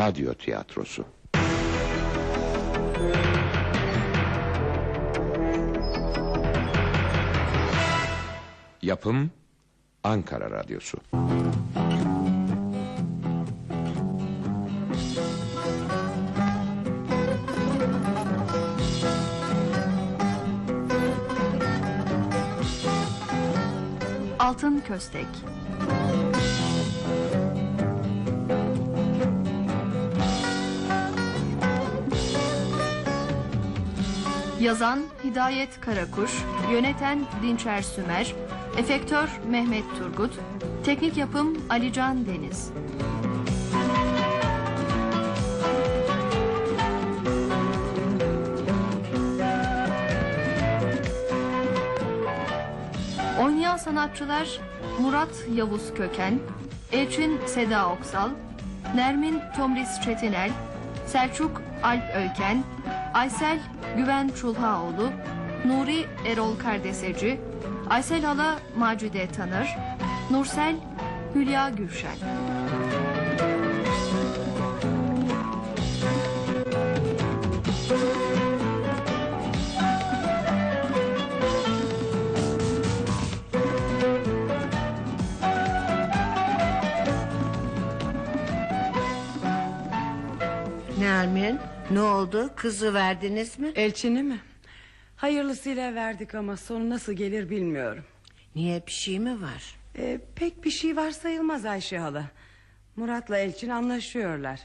radyo tiyatrosu. Yapım Ankara Radyosu. Altın Köstek Yazan Hidayet Karakuş Yöneten Dinçer Sümer Efektör Mehmet Turgut Teknik yapım Alican Deniz. Oynayan sanatçılar Murat Yavuz Köken, Elçin Seda Oksal, Nermin Tomris Çetinel, Selçuk Alp Öken, Aysel Güven Çulhaoğlu, Nuri Erol Kardeseci, Aysel Hala Macide Tanır, Nursel Hülya Gülşen. Nermin ne oldu kızı verdiniz mi? Elçini mi? Hayırlısıyla verdik ama sonu nasıl gelir bilmiyorum. Niye bir şey mi var? Ee, pek bir şey var sayılmaz Ayşe hala. Murat'la Elçin anlaşıyorlar.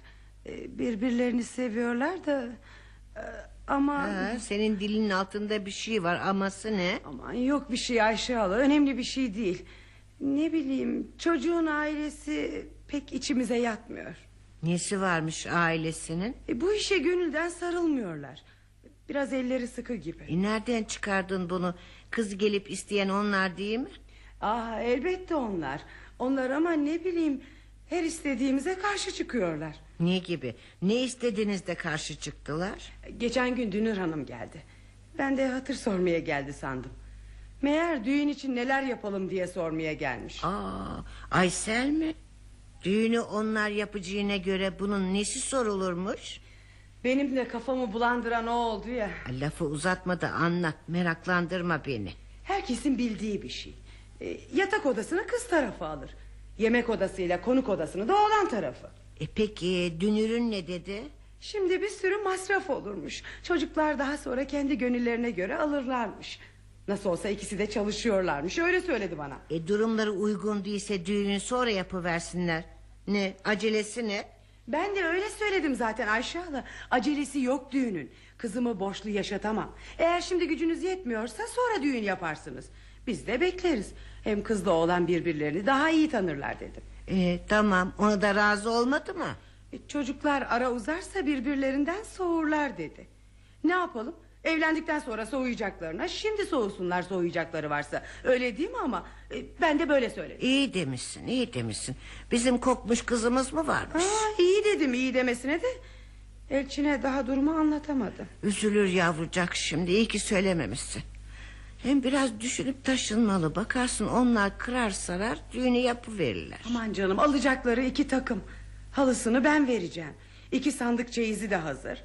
Ee, birbirlerini seviyorlar da... e, ama... Ha, senin dilinin altında bir şey var aması ne? Aman yok bir şey Ayşe hala önemli bir şey değil. Ne bileyim çocuğun ailesi pek içimize yatmıyor. Nesi varmış ailesinin? E, bu işe gönülden sarılmıyorlar. Biraz elleri sıkı gibi. E, nereden çıkardın bunu? Kız gelip isteyen onlar değil mi? Ah elbette onlar. Onlar ama ne bileyim her istediğimize karşı çıkıyorlar. Ne gibi? Ne istediniz de karşı çıktılar? Geçen gün Dünür Hanım geldi. Ben de hatır sormaya geldi sandım. Meğer düğün için neler yapalım diye sormaya gelmiş. Aa, Aysel mi? Düğünü onlar yapacağına göre bunun nesi sorulurmuş? Benim de kafamı bulandıran o oldu ya. Lafı uzatma da anlat meraklandırma beni. Herkesin bildiği bir şey. E, yatak odasını kız tarafı alır. Yemek odasıyla konuk odasını da oğlan tarafı. E peki dünürün ne dedi? Şimdi bir sürü masraf olurmuş. Çocuklar daha sonra kendi gönüllerine göre alırlarmış. Nasıl olsa ikisi de çalışıyorlarmış. Öyle söyledi bana. E durumları uygun değilse düğünü sonra yapıversinler. Ne acelesi ne? Ben de öyle söyledim zaten Ayşe hala. Acelesi yok düğünün. Kızımı borçlu yaşatamam. Eğer şimdi gücünüz yetmiyorsa sonra düğün yaparsınız. Biz de bekleriz. Hem kızla oğlan birbirlerini daha iyi tanırlar dedim. E, tamam ona da razı olmadı mı? E, çocuklar ara uzarsa birbirlerinden soğurlar dedi. Ne yapalım? Evlendikten sonra soğuyacaklarına şimdi soğusunlar soğuyacakları varsa. Öyle değil mi ama? E, ben de böyle söyledim. İyi demişsin iyi demişsin. Bizim kokmuş kızımız mı varmış? Ha, iyi dedim iyi demesine de Elçin'e daha durumu anlatamadım. Üzülür yavrucak şimdi iyi ki söylememişsin. Hem biraz düşünüp taşınmalı bakarsın onlar kırar sarar düğünü yapıverirler. Aman canım alacakları iki takım. Halısını ben vereceğim. İki sandık çeyizi de hazır.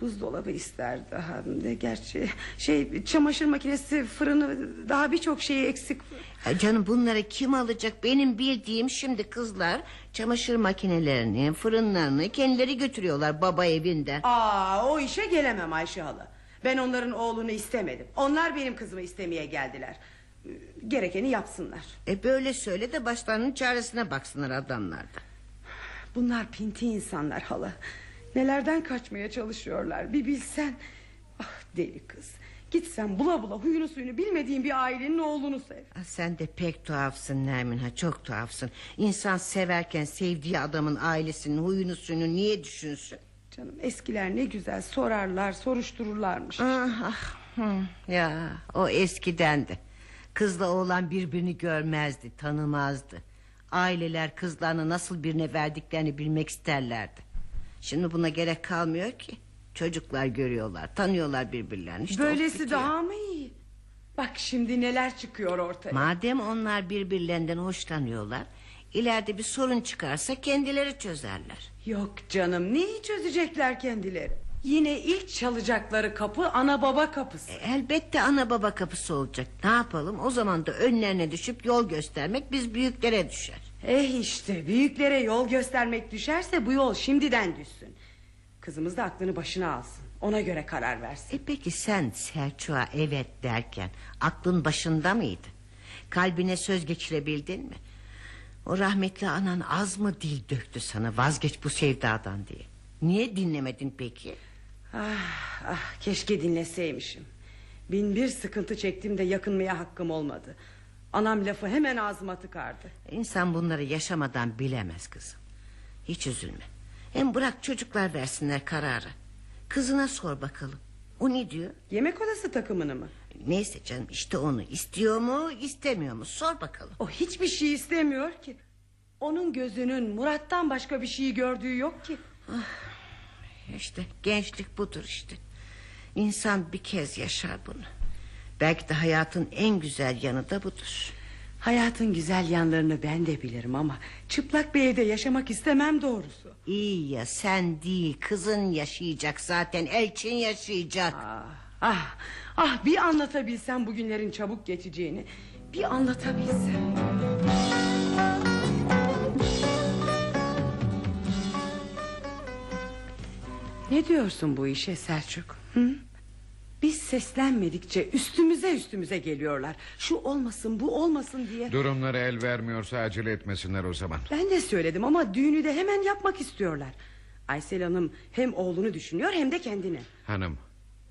Buzdolabı ister daha de gerçi şey çamaşır makinesi fırını daha birçok şeyi eksik. Ya canım bunları kim alacak benim bildiğim şimdi kızlar çamaşır makinelerini fırınlarını kendileri götürüyorlar baba evinden. Aa o işe gelemem Ayşe hala. Ben onların oğlunu istemedim. Onlar benim kızımı istemeye geldiler. Gerekeni yapsınlar. E böyle söyle de başlarının çaresine baksınlar adamlar da. Bunlar pinti insanlar hala. Nelerden kaçmaya çalışıyorlar bir bilsen. Ah deli kız. Gitsen bula bula huyunu suyunu bilmediğin bir ailenin oğlunu sev. Ah, Sen de pek tuhafsın Nermin ha çok tuhafsın. İnsan severken sevdiği adamın ailesinin huyunu suyunu niye düşünsün? Canım eskiler ne güzel sorarlar soruştururlarmış. Ah, ah, hı, ya o eskidendi. Kızla oğlan birbirini görmezdi, tanımazdı. Aileler kızlarını nasıl birine verdiklerini bilmek isterlerdi. Şimdi buna gerek kalmıyor ki. Çocuklar görüyorlar, tanıyorlar birbirlerini. İşte Böylesi daha mı iyi? Bak şimdi neler çıkıyor ortaya. Madem onlar birbirlerinden hoşlanıyorlar... İleride bir sorun çıkarsa kendileri çözerler. Yok canım neyi çözecekler kendileri? Yine ilk çalacakları kapı ana baba kapısı. E, elbette ana baba kapısı olacak. Ne yapalım? O zaman da önlerine düşüp yol göstermek biz büyüklere düşer. Eh işte büyüklere yol göstermek düşerse bu yol şimdiden düşsün. Kızımız da aklını başına alsın. Ona göre karar versin. E peki sen Selçuk'a evet derken aklın başında mıydı? Kalbine söz geçirebildin mi? O rahmetli anan az mı dil döktü sana vazgeç bu sevdadan diye. Niye dinlemedin peki? Ah, ah keşke dinleseymişim. Bin bir sıkıntı çektim de yakınmaya hakkım olmadı. Anam lafı hemen ağzıma tıkardı. İnsan bunları yaşamadan bilemez kızım. Hiç üzülme. Hem bırak çocuklar versinler kararı. Kızına sor bakalım. O ne diyor? Yemek odası takımını mı? Neyse canım işte onu istiyor mu istemiyor mu sor bakalım. O hiçbir şey istemiyor ki. Onun gözünün Murat'tan başka bir şey gördüğü yok ki. İşte gençlik budur işte. İnsan bir kez yaşar bunu. Belki de hayatın en güzel yanı da budur. Hayatın güzel yanlarını ben de bilirim ama... ...çıplak bir evde yaşamak istemem doğrusu. İyi ya sen değil kızın yaşayacak zaten Elçin yaşayacak. Ah, ah, ah bir anlatabilsem bugünlerin çabuk geçeceğini. Bir anlatabilsem. Ne diyorsun bu işe Selçuk? Hı? Biz seslenmedikçe üstümüze üstümüze geliyorlar. Şu olmasın bu olmasın diye. Durumları el vermiyorsa acele etmesinler o zaman. Ben de söyledim ama düğünü de hemen yapmak istiyorlar. Aysel Hanım hem oğlunu düşünüyor hem de kendini. Hanım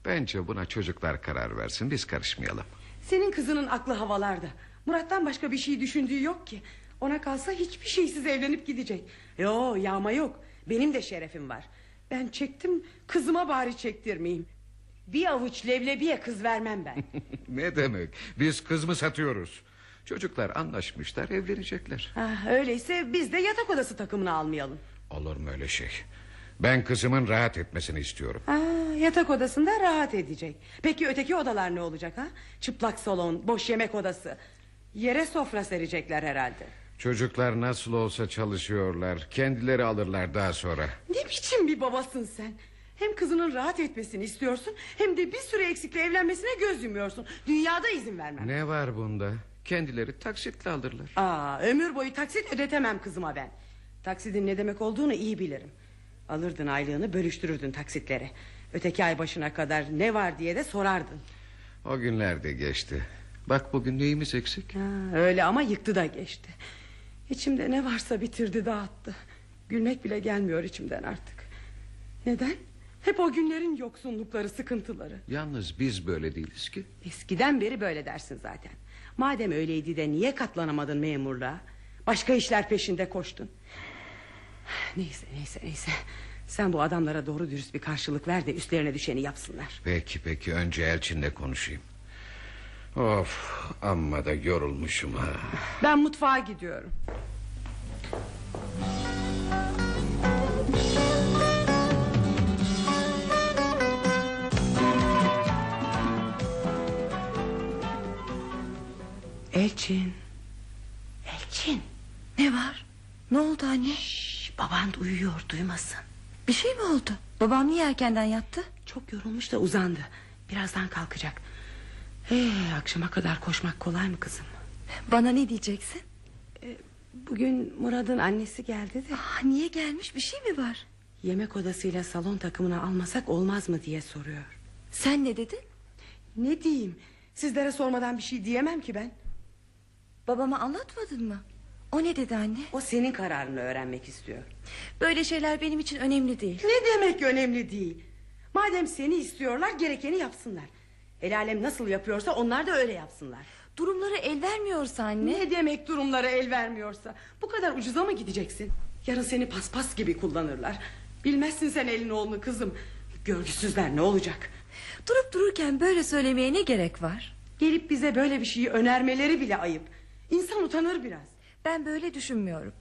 bence buna çocuklar karar versin biz karışmayalım. Senin kızının aklı havalarda. Murat'tan başka bir şey düşündüğü yok ki. Ona kalsa hiçbir şeysiz evlenip gidecek. Yo yağma yok. Benim de şerefim var. Ben çektim kızıma bari çektirmeyeyim. Bir avuç leblebiye kız vermem ben. ne demek biz kız mı satıyoruz? Çocuklar anlaşmışlar evlenecekler. ah, öyleyse biz de yatak odası takımını almayalım. Olur mu öyle şey? Ben kızımın rahat etmesini istiyorum. Aa, yatak odasında rahat edecek. Peki öteki odalar ne olacak ha? Çıplak salon, boş yemek odası. Yere sofra serecekler herhalde. Çocuklar nasıl olsa çalışıyorlar. Kendileri alırlar daha sonra. Ne biçim bir babasın sen? Hem kızının rahat etmesini istiyorsun... ...hem de bir süre eksikle evlenmesine göz yumuyorsun. Dünyada izin vermem. Ne var bunda? Kendileri taksitle alırlar. Aa, ömür boyu taksit ödetemem kızıma ben. Taksidin ne demek olduğunu iyi bilirim. Alırdın aylığını bölüştürürdün taksitlere. Öteki ay başına kadar ne var diye de sorardın. O günler de geçti. Bak bugün neyimiz eksik? Ha, öyle ama yıktı da geçti. İçimde ne varsa bitirdi dağıttı. Gülmek bile gelmiyor içimden artık. Neden? Hep o günlerin yoksunlukları, sıkıntıları. Yalnız biz böyle değiliz ki. Eskiden beri böyle dersin zaten. Madem öyleydi de niye katlanamadın memurluğa? Başka işler peşinde koştun. Neyse neyse neyse. Sen bu adamlara doğru dürüst bir karşılık ver de üstlerine düşeni yapsınlar. Peki peki önce Elçin'le konuşayım. Of amma da yorulmuşum ha. Ben mutfağa gidiyorum. Elçin. Elçin. Ne var? Ne oldu anne? Şş, baban uyuyor duymasın. Bir şey mi oldu? Babam niye erkenden yattı? Çok yorulmuş da uzandı. Birazdan kalkacak. Ee, akşama kadar koşmak kolay mı kızım? Bana ne diyeceksin? Bugün Murat'ın annesi geldi de Ah, niye gelmiş bir şey mi var? yemek odasıyla salon takımını almasak olmaz mı diye soruyor. Sen ne dedin? Ne diyeyim? Sizlere sormadan bir şey diyemem ki ben. Babama anlatmadın mı? O ne dedi anne? O senin kararını öğrenmek istiyor. Böyle şeyler benim için önemli değil. Ne demek önemli değil. Madem seni istiyorlar gerekeni yapsınlar. El alem nasıl yapıyorsa onlar da öyle yapsınlar. Durumları el vermiyorsa anne. Ne demek durumlara el vermiyorsa? Bu kadar ucuza mı gideceksin? Yarın seni paspas gibi kullanırlar. Bilmezsin sen elin oğlunu kızım. Görgüsüzler ne olacak? Durup dururken böyle söylemeye ne gerek var? Gelip bize böyle bir şeyi önermeleri bile ayıp. İnsan utanır biraz. Ben böyle düşünmüyorum.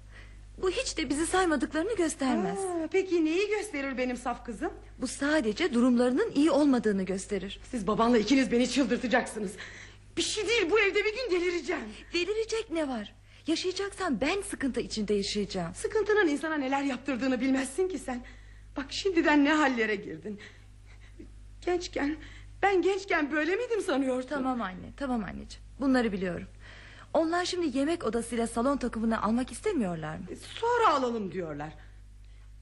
Bu hiç de bizi saymadıklarını göstermez. Aa, peki neyi gösterir benim saf kızım? Bu sadece durumlarının iyi olmadığını gösterir. Siz babanla ikiniz beni çıldırtacaksınız. Bir şey değil bu evde bir gün delireceğim. Delirecek ne var? Yaşayacaksan ben sıkıntı içinde yaşayacağım. Sıkıntının insana neler yaptırdığını bilmezsin ki sen. Bak şimdiden ne hallere girdin. Gençken ben gençken böyle miydim sanıyordun? Tamam anne tamam anneciğim bunları biliyorum. Onlar şimdi yemek odasıyla salon takımını almak istemiyorlar mı? Sonra alalım diyorlar.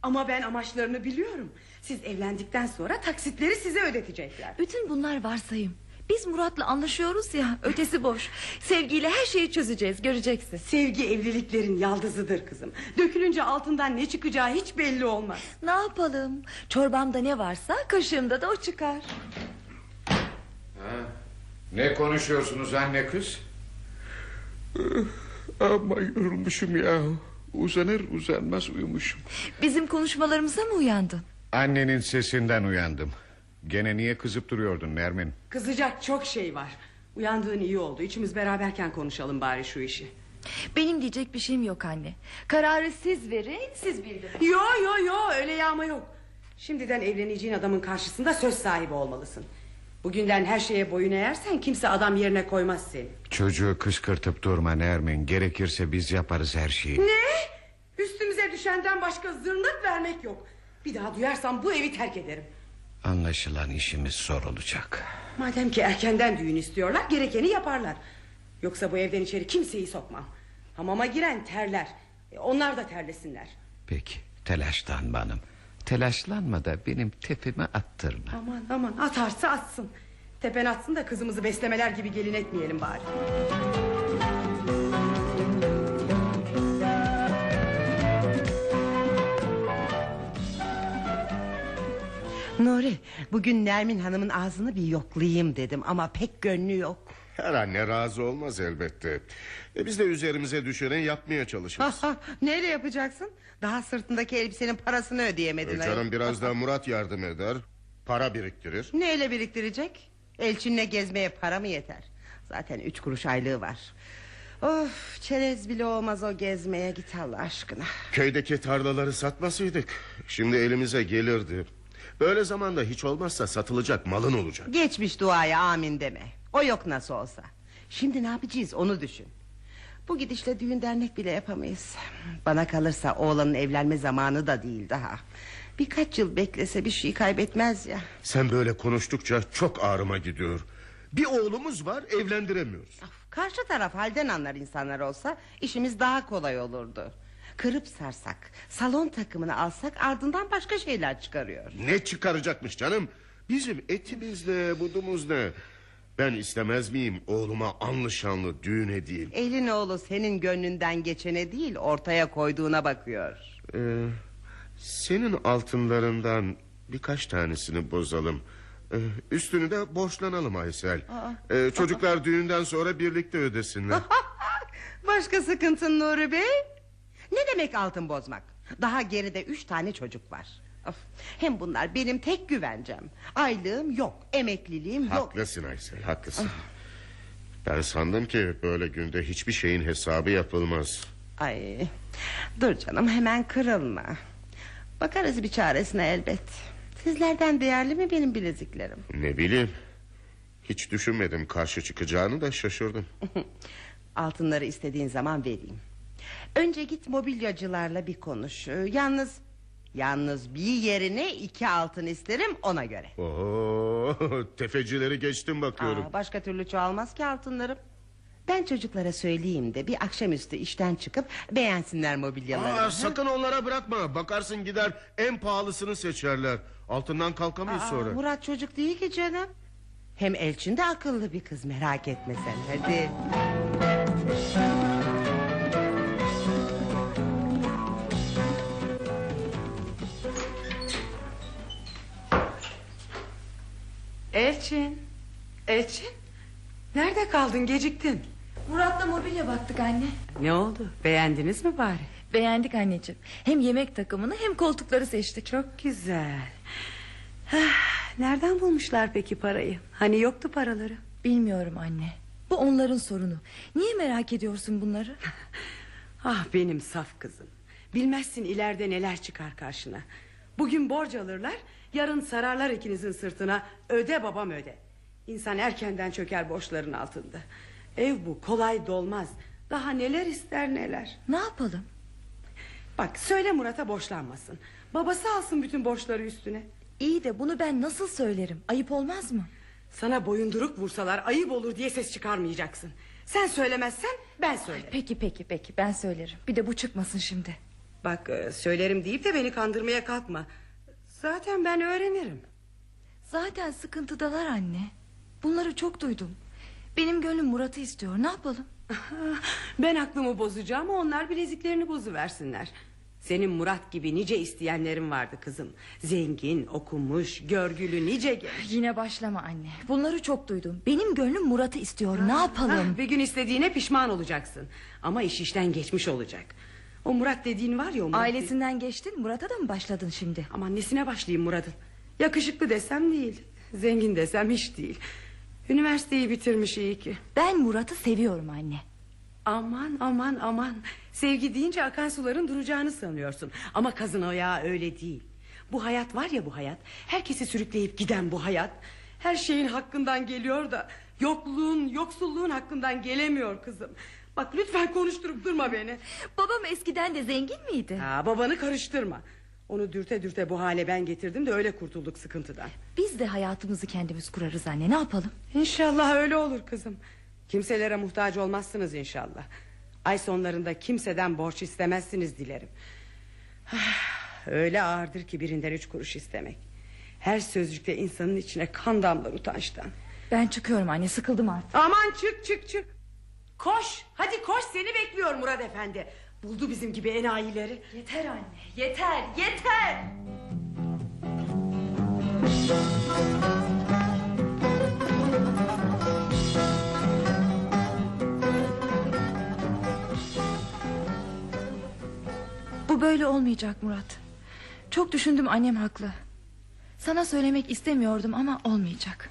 Ama ben amaçlarını biliyorum. Siz evlendikten sonra taksitleri size ödetecekler. Bütün bunlar varsayım. Biz Murat'la anlaşıyoruz ya ötesi boş. Sevgiyle her şeyi çözeceğiz göreceksin. Sevgi evliliklerin yaldızıdır kızım. Dökülünce altından ne çıkacağı hiç belli olmaz. Ne yapalım? Çorbamda ne varsa kaşığımda da o çıkar. Ne konuşuyorsunuz anne kız? Ama yorulmuşum ya. Uzanır uzanmaz uyumuşum. Bizim konuşmalarımıza mı uyandın? Annenin sesinden uyandım. Gene niye kızıp duruyordun Nermin? Kızacak çok şey var. Uyandığın iyi oldu. İçimiz beraberken konuşalım bari şu işi. Benim diyecek bir şeyim yok anne. Kararı siz verin siz bildirin. Yo yo yo öyle yağma yok. Şimdiden evleneceğin adamın karşısında söz sahibi olmalısın. Bugünden her şeye boyun eğersen kimse adam yerine koymaz seni. Çocuğu kıskırtıp durma Nermin. Gerekirse biz yaparız her şeyi. Ne? Üstümüze düşenden başka zırnık vermek yok. Bir daha duyarsam bu evi terk ederim. Anlaşılan işimiz zor olacak. Madem ki erkenden düğün istiyorlar gerekeni yaparlar. Yoksa bu evden içeri kimseyi sokmam. Hamama giren terler. E, onlar da terlesinler. Peki telaşlanma hanım. Telaşlanma da benim tepeme attırma. Aman aman atarsa atsın. Tepen atsın da kızımızı beslemeler gibi gelin etmeyelim bari. Nuri bugün Nermin Hanım'ın ağzını bir yoklayayım dedim ama pek gönlü yok. Her anne razı olmaz elbette. E biz de üzerimize düşeni yapmaya çalışırız. Neyle yapacaksın? Daha sırtındaki elbisenin parasını ödeyemedin. E canım biraz da Murat yardım eder. Para biriktirir. Neyle biriktirecek? Elçinle gezmeye para mı yeter? Zaten üç kuruş aylığı var. Of çerez bile olmaz o gezmeye git Allah aşkına. Köydeki tarlaları satmasaydık şimdi elimize gelirdi. Böyle zamanda hiç olmazsa satılacak malın olacak. Geçmiş duaya amin deme. O yok nasıl olsa. Şimdi ne yapacağız onu düşün. Bu gidişle düğün dernek bile yapamayız. Bana kalırsa oğlanın evlenme zamanı da değil daha. Birkaç yıl beklese bir şey kaybetmez ya. Sen böyle konuştukça çok ağrıma gidiyor. Bir oğlumuz var evlendiremiyoruz. Of, Karşı taraf halden anlar insanlar olsa işimiz daha kolay olurdu. Kırıp sarsak, salon takımını alsak ardından başka şeyler çıkarıyor. Ne çıkaracakmış canım? Bizim etimiz ne budumuz ne? Ben istemez miyim oğluma anlı şanlı düğün edeyim? Elin oğlu senin gönlünden geçene değil ortaya koyduğuna bakıyor. Ee, senin altınlarından birkaç tanesini bozalım. Ee, üstünü de borçlanalım Aysel. Ee, çocuklar düğünden sonra birlikte ödesinler. Başka sıkıntın Nuri Bey? Ne demek altın bozmak? Daha geride üç tane çocuk var. Of, hem bunlar benim tek güvencem. Aylığım yok, emekliliğim yok. haklısın Aysel haklısın. Ben sandım ki böyle günde hiçbir şeyin hesabı yapılmaz. Ay, dur canım hemen kırılma. Bakarız bir çaresine elbet. Sizlerden değerli mi benim bileziklerim? Ne bileyim. Hiç düşünmedim karşı çıkacağını da şaşırdım. Altınları istediğin zaman vereyim. Önce git mobilyacılarla bir konuş. Ee, Yalnız yalnız bir yerine iki altın isterim ona göre. Oo, tefecileri geçtim bakıyorum. Aa, başka türlü çoğalmaz ki altınlarım. Ben çocuklara söyleyeyim de bir akşamüstü işten çıkıp beğensinler mobilyalarını. Aa, sakın onlara bırakma. Bakarsın gider en pahalısını seçerler. Altından kalkamayız Aa, sonra. Murat çocuk değil ki canım. Hem Elçin de akıllı bir kız merak etme sen hadi. Elçin. Elçin. Nerede kaldın geciktin? Murat'la mobilya baktık anne. Ne oldu beğendiniz mi bari? Beğendik anneciğim. Hem yemek takımını hem koltukları seçtik. Çok güzel. Ah, Nereden bulmuşlar peki parayı? Hani yoktu paraları? Bilmiyorum anne. Bu onların sorunu. Niye merak ediyorsun bunları? Ah benim saf kızım. Bilmezsin ileride neler çıkar karşına. Bugün borç alırlar, yarın sararlar ikinizin sırtına. Öde babam öde. İnsan erkenden çöker borçların altında. Ev bu kolay dolmaz. Daha neler ister neler. Ne yapalım? Bak söyle Murat'a borçlanmasın. Babası alsın bütün borçları üstüne. İyi de bunu ben nasıl söylerim? Ayıp olmaz mı? Sana boyunduruk vursalar ayıp olur diye ses çıkarmayacaksın. Sen söylemezsen ben söylerim. Peki peki peki ben söylerim. Bir de bu çıkmasın şimdi. Bak e, söylerim deyip de beni kandırmaya kalkma. Zaten ben öğrenirim. Zaten sıkıntıdalar anne. Bunları çok duydum. Benim gönlüm Murat'ı istiyor. Ne yapalım? Ben aklımı bozacağım onlar bileziklerini bozuversinler. Senin Murat gibi nice isteyenlerin vardı kızım. Zengin, okumuş, görgülü nice genç. Yine başlama anne. Bunları çok duydum. Benim gönlüm Murat'ı istiyor. Ne yapalım? Ah, bir gün istediğine pişman olacaksın. Ama iş işten geçmiş olacak. O Murat dediğin var ya o Murat. Ailesinden geçtin Murat'a da mı başladın şimdi? Aman nesine başlayayım Murat'ın? Yakışıklı desem değil. Zengin desem hiç değil. Üniversiteyi bitirmiş iyi ki. Ben Murat'ı seviyorum anne. Aman aman aman. Sevgi deyince akan suların duracağını sanıyorsun. Ama kazın ayağı öyle değil. Bu hayat var ya bu hayat. Herkesi sürükleyip giden bu hayat. Her şeyin hakkından geliyor da... ...yokluğun, yoksulluğun hakkından gelemiyor kızım. Bak lütfen konuşturup durma beni. Babam eskiden de zengin miydi? Ha, babanı karıştırma. Onu dürte dürte bu hale ben getirdim de öyle kurtulduk sıkıntıdan. Biz de hayatımızı kendimiz kurarız anne. Ne yapalım? İnşallah öyle olur kızım. Kimselere muhtaç olmazsınız inşallah. Ay sonlarında kimseden borç istemezsiniz dilerim. Ah, Öyle ağırdır ki birinden üç kuruş istemek. Her sözcükte insanın içine kan damlar utançtan. Ben çıkıyorum anne. Sıkıldım artık. Aman çık çık çık. Koş hadi koş seni bekliyor Murat Efendi. Buldu bizim gibi enayileri. Yeter anne. Yeter. Yeter. Bu böyle olmayacak Murat. Çok düşündüm annem haklı. Sana söylemek istemiyordum ama olmayacak.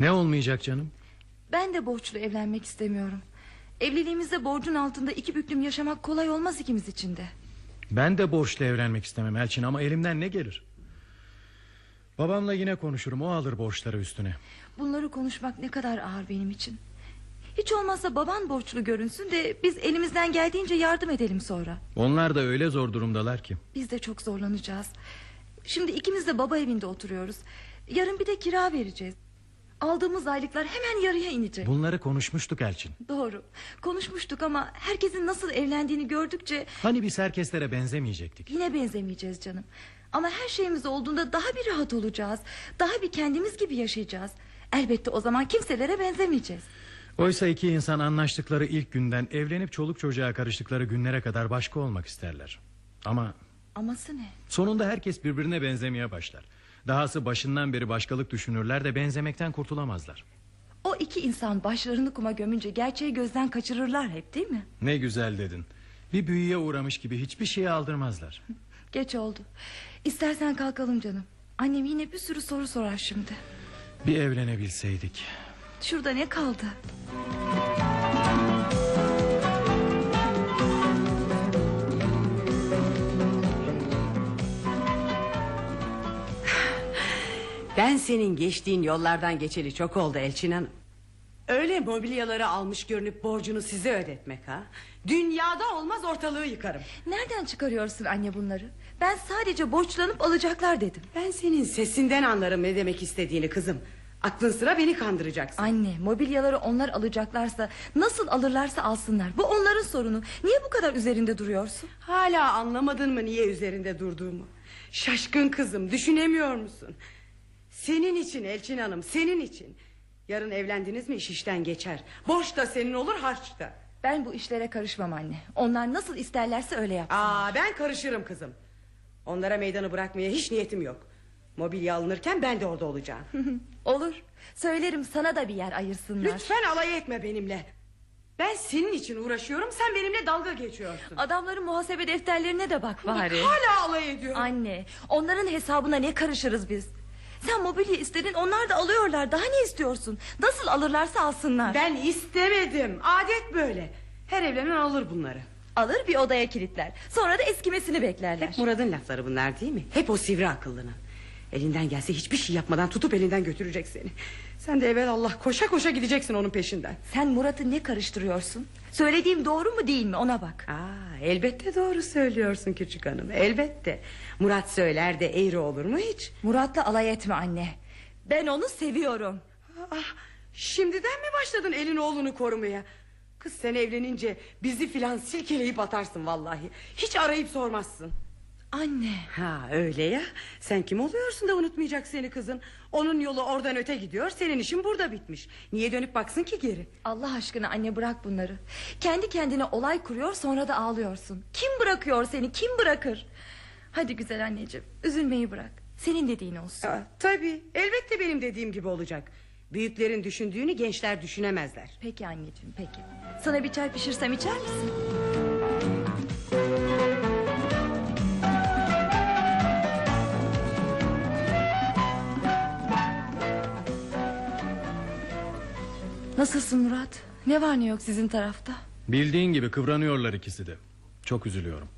Ne olmayacak canım? Ben de borçlu evlenmek istemiyorum. Evliliğimizde borcun altında iki büklüm yaşamak kolay olmaz ikimiz için de. Ben de borçlu evlenmek istemem Elçin ama elimden ne gelir? Babamla yine konuşurum o alır borçları üstüne. Bunları konuşmak ne kadar ağır benim için. Hiç olmazsa baban borçlu görünsün de biz elimizden geldiğince yardım edelim sonra. Onlar da öyle zor durumdalar ki. Biz de çok zorlanacağız. Şimdi ikimiz de baba evinde oturuyoruz. Yarın bir de kira vereceğiz. Aldığımız aylıklar hemen yarıya inecek. Bunları konuşmuştuk Elçin. Doğru. Konuşmuştuk ama herkesin nasıl evlendiğini gördükçe Hani biz herkeslere benzemeyecektik. yine benzemeyeceğiz canım. Ama her şeyimiz olduğunda daha bir rahat olacağız. Daha bir kendimiz gibi yaşayacağız. Elbette o zaman kimselere benzemeyeceğiz. Oysa iki insan anlaştıkları ilk günden evlenip çoluk çocuğa karıştıkları günlere kadar başka olmak isterler. Ama Aması ne? sonunda herkes birbirine benzemeye başlar. Dahası başından beri başkalık düşünürler de benzemekten kurtulamazlar. O iki insan başlarını kuma gömünce gerçeği gözden kaçırırlar hep değil mi? Ne güzel dedin. Bir büyüye uğramış gibi hiçbir şeyi aldırmazlar. Geç oldu. İstersen kalkalım canım. Annem yine bir sürü soru sorar şimdi. Bir evlenebilseydik. Şurada ne kaldı? Ben senin geçtiğin yollardan geçeli çok oldu Elçin Hanım. Öyle mobilyaları almış görünüp borcunu size ödetmek ha. Dünyada olmaz ortalığı yıkarım. Nereden çıkarıyorsun anne bunları? Ben sadece borçlanıp alacaklar dedim. Ben senin sesinden anlarım ne demek istediğini kızım. Aklın sıra beni kandıracaksın. Anne mobilyaları onlar alacaklarsa nasıl alırlarsa alsınlar. Bu onların sorunu. Niye bu kadar üzerinde duruyorsun? Hala anlamadın mı niye üzerinde durduğumu? Şaşkın kızım düşünemiyor musun? Senin için Elçin Hanım senin için. Yarın evlendiniz mi iş işten geçer. Borç da senin olur harç da. Ben bu işlere karışmam anne. Onlar nasıl isterlerse öyle yapsınlar. Aa, ben karışırım kızım. Onlara meydanı bırakmaya hiç niyetim yok. Mobilya alınırken ben de orada olacağım. Olur. Söylerim sana da bir yer ayırsınlar. Lütfen alay etme benimle. Ben senin için uğraşıyorum sen benimle dalga geçiyorsun. Adamların muhasebe defterlerine de bak bari. Hala alay ediyorum. Anne onların hesabına ne karışırız biz? Sen mobilya istedin onlar da alıyorlar. Daha ne istiyorsun? Nasıl alırlarsa alsınlar. Ben istemedim. Adet böyle. Her evlenen alır bunları. Alır bir odaya kilitler. Sonra da eskimesini beklerler. Hep Murat'ın lafları bunlar değil mi? Hep o sivri akıllının. Elinden gelse hiçbir şey yapmadan tutup elinden götürecek seni. Sen de evvel Allah koşa koşa gideceksin onun peşinden. Sen Murat'ı ne karıştırıyorsun? Söylediğim doğru mu değil mi ona bak. Aa, elbette doğru söylüyorsun küçük hanım elbette. Murat söyler de eğri olur mu hiç? Murat'la alay etme anne. Ben onu seviyorum. Ah, şimdiden mi başladın elin oğlunu korumaya? Kız sen evlenince bizi filan silkeleyip atarsın vallahi. Hiç arayıp sormazsın. Anne. Ha öyle ya. Sen kim oluyorsun da unutmayacak seni kızın. Onun yolu oradan öte gidiyor. Senin işin burada bitmiş. Niye dönüp baksın ki geri? Allah aşkına anne bırak bunları. Kendi kendine olay kuruyor sonra da ağlıyorsun. Kim bırakıyor seni kim bırakır? Hadi güzel anneciğim üzülmeyi bırak. Senin dediğin olsun. Aa, tabii elbette benim dediğim gibi olacak. Büyüklerin düşündüğünü gençler düşünemezler. Peki anneciğim peki. Sana bir çay pişirsem içer misin? Nasılsın Murat? Ne var ne yok sizin tarafta? Bildiğin gibi kıvranıyorlar ikisi de. Çok üzülüyorum.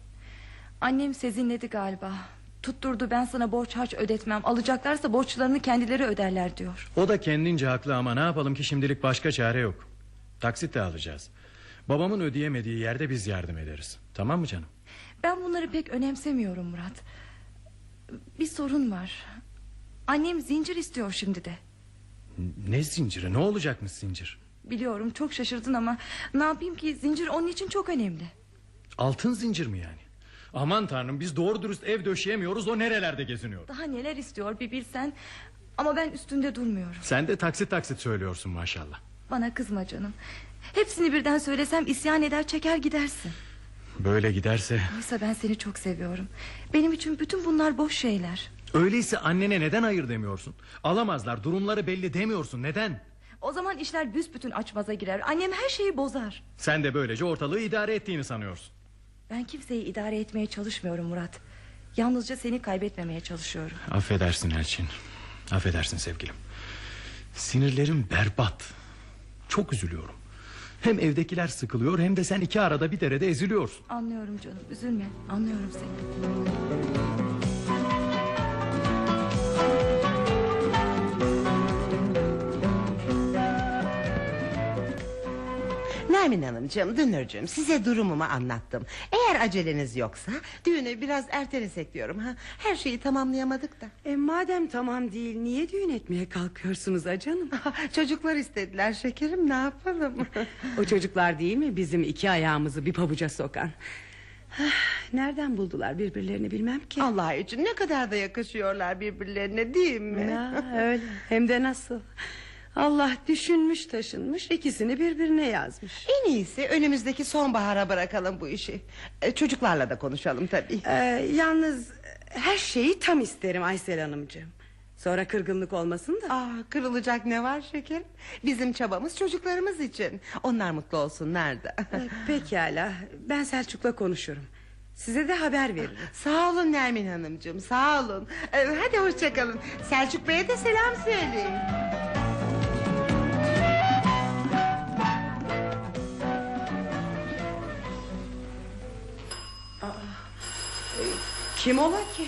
Annem sezinledi galiba. Tutturdu ben sana borç harç ödetmem. Alacaklarsa borçlarını kendileri öderler diyor. O da kendince haklı ama ne yapalım ki şimdilik başka çare yok. Taksit de alacağız. Babamın ödeyemediği yerde biz yardım ederiz. Tamam mı canım? Ben bunları pek önemsemiyorum Murat. Bir sorun var. Annem zincir istiyor şimdi de. Ne zinciri ne olacakmış zincir? Biliyorum çok şaşırdın ama ne yapayım ki zincir onun için çok önemli. Altın zincir mi yani? Aman tanrım biz doğru dürüst ev döşeyemiyoruz o nerelerde geziniyor. Daha neler istiyor bir bilsen. Ama ben üstünde durmuyorum. Sen de taksit taksit söylüyorsun maşallah. Bana kızma canım. Hepsini birden söylesem isyan eder çeker gidersin. Böyle giderse Oysa ben seni çok seviyorum. Benim için bütün bunlar boş şeyler. öyleyse annene neden hayır demiyorsun? Alamazlar durumları belli demiyorsun neden? O zaman işler büsbütün açmaza girer. Annem her şeyi bozar. Sen de böylece ortalığı idare ettiğini sanıyorsun. Ben kimseyi idare etmeye çalışmıyorum Murat. Yalnızca seni kaybetmemeye çalışıyorum. Affedersin Elçin. Affedersin sevgilim. Sinirlerim berbat. Çok üzülüyorum. Hem evdekiler sıkılıyor hem de sen iki arada bir derede eziliyorsun. Anlıyorum canım üzülme anlıyorum seni. Nermin Hanımcığım, Dünürcüğüm size durumumu anlattım. Eğer aceleniz yoksa düğünü biraz ertelesek diyorum. Ha? Her şeyi tamamlayamadık da. E madem tamam değil niye düğün etmeye kalkıyorsunuz ha canım? Çocuklar istediler şekerim ne yapalım? o çocuklar değil mi bizim iki ayağımızı bir pabuca sokan? Ah, Nereden buldular birbirlerini bilmem ki. Allah için ne kadar da yakışıyorlar birbirlerine değil mi? Ya, öyle hem de nasıl. Allah düşünmüş taşınmış ikisini birbirine yazmış. En iyisi önümüzdeki sonbahara bırakalım bu işi. Ee, çocuklarla da konuşalım tabii. Ee, yalnız her şeyi tam isterim Aysel Hanımcığım. Sonra kırgınlık olmasın da. Aa, kırılacak ne var şekerim? Bizim çabamız çocuklarımız için. Onlar mutlu olsunlar da. Ee, Pekala ben Selçuk'la konuşurum. Size de haber veririm. Sağ olun Nermin Hanımcığım sağ olun. Ee, hadi hoşçakalın. Selçuk Bey'e de selam söyleyin. Kim ola ki?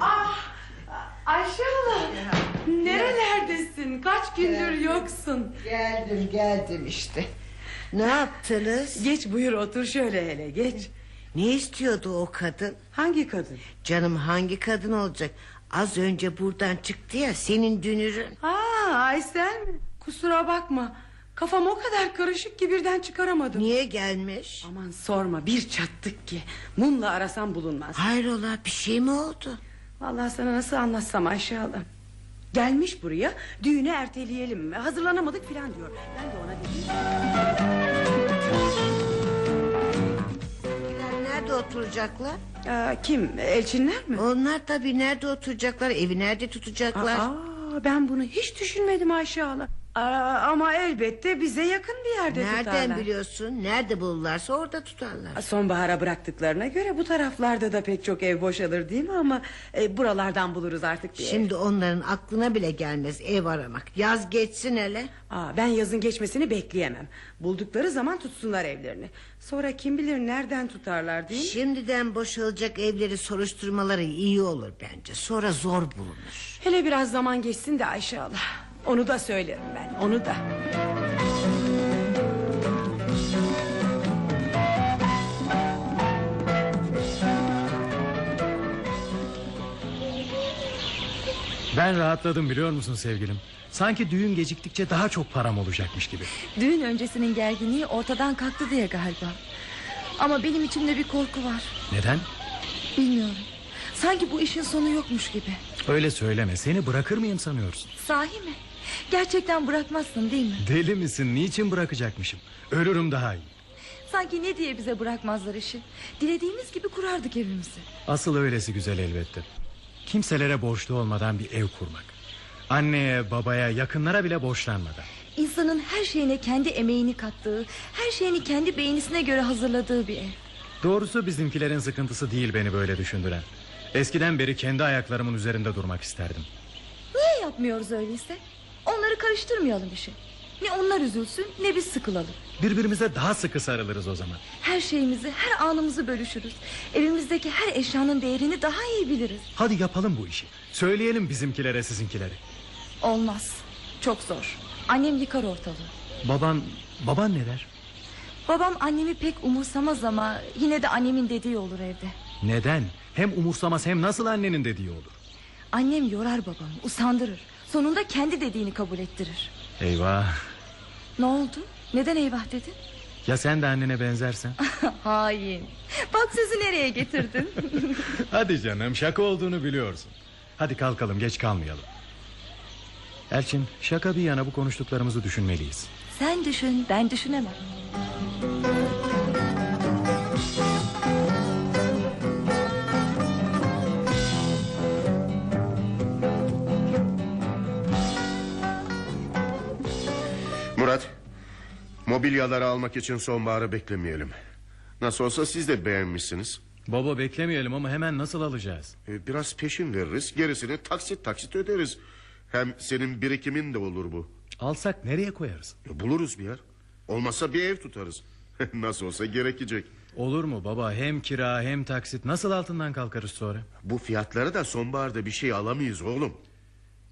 Ah, Ayşe hala. Nerelerdesin? Kaç gündür yoksun? Geldim geldim işte. Ne yaptınız? Geç buyur otur şöyle hele geç. Ne istiyordu o kadın? Hangi kadın? Canım hangi kadın olacak? Az önce buradan çıktı ya senin dünürün. Aa Aysel mi? Kusura bakma. Kafam o kadar karışık ki birden çıkaramadım. Niye gelmiş? Aman sorma bir çattık ki. Mumla arasam bulunmaz. Hayrola bir şey mi oldu? Vallahi sana nasıl anlatsam Ayşe hala. Gelmiş buraya düğünü erteleyelim? Hazırlanamadık filan diyor. Ben de ona dedim. Nerede oturacaklar? Aa, kim? Elçinler mi? Onlar tabii nerede oturacaklar? Evi nerede tutacaklar? Aa, ben bunu hiç düşünmedim Ayşe hala. Aa, ama elbette bize yakın bir yerde Nereden tutarlar. biliyorsun? Nerede bulurlarsa orada tutarlar. Sonbahara bıraktıklarına göre bu taraflarda da pek çok ev boşalır değil mi ama e, buralardan buluruz artık bir ev. Şimdi onların aklına bile gelmez ev aramak. Yaz geçsin hele. Aa, ben yazın geçmesini bekleyemem. Buldukları zaman tutsunlar evlerini. Sonra kim bilir nereden tutarlar değil mi? Şimdiden boşalacak evleri soruşturmaları iyi olur bence. Sonra zor bulunur. Hele biraz zaman geçsin de Ayşe Allah. Onu da söylerim ben onu da. Ben rahatladım biliyor musun sevgilim? Sanki düğün geciktikçe daha çok param olacakmış gibi. Düğün öncesinin gerginliği ortadan kalktı diye galiba. Ama benim içimde bir korku var. Neden? Bilmiyorum. Sanki bu işin sonu yokmuş gibi. Öyle söyleme seni bırakır mıyım sanıyorsun? Sahi mi? Gerçekten bırakmazsın değil mi? Deli misin niçin bırakacakmışım? Ölürüm daha iyi. Sanki ne diye bize bırakmazlar işi. Dilediğimiz gibi kurardık evimizi. Asıl öylesi güzel elbette. Kimselere borçlu olmadan bir ev kurmak. Anneye, babaya, yakınlara bile borçlanmadan. İnsanın her şeyine kendi emeğini kattığı, her şeyini kendi beğenisine göre hazırladığı bir ev. Doğrusu bizimkilerin sıkıntısı değil beni böyle düşündüren. Eskiden beri kendi ayaklarımın üzerinde durmak isterdim. Niye yapmıyoruz öyleyse? Onları karıştırmayalım işe. Ne onlar üzülsün ne biz sıkılalım. Birbirimize daha sıkı sarılırız o zaman. Her şeyimizi, her anımızı bölüşürüz. Evimizdeki her eşyanın değerini daha iyi biliriz. Hadi yapalım bu işi. Söyleyelim bizimkilere sizinkileri. Olmaz. Çok zor. Annem yıkar ortalığı. Baban, baban ne der? Babam annemi pek umursamaz ama yine de annemin dediği olur evde. Neden? Hem umursamaz hem nasıl annenin dediği olur. Annem yorar babamı, usandırır. Sonunda kendi dediğini kabul ettirir. Eyvah. Ne oldu? Neden eyvah dedin? Ya sen de annene benzersen? Hain. Bak sözü nereye getirdin? Hadi canım şaka olduğunu biliyorsun. Hadi kalkalım geç kalmayalım. Elçin şaka bir yana bu konuştuklarımızı düşünmeliyiz. Sen düşün, ben düşünemem. Murat Mobilyaları almak için sonbaharı beklemeyelim. Nasıl olsa siz de beğenmişsiniz. Baba beklemeyelim ama hemen nasıl alacağız? Ee, Biraz peşin veririz Gerisini taksit taksit öderiz. Hem senin birikimin de olur bu. Alsak nereye koyarız? E, Buluruz bir yer. Olmazsa bir ev tutarız. Nasıl olsa gerekecek. Olur mu baba? Hem kira hem taksit nasıl altından kalkarız sonra? Bu fiyatları da sonbaharda bir şey alamayız oğlum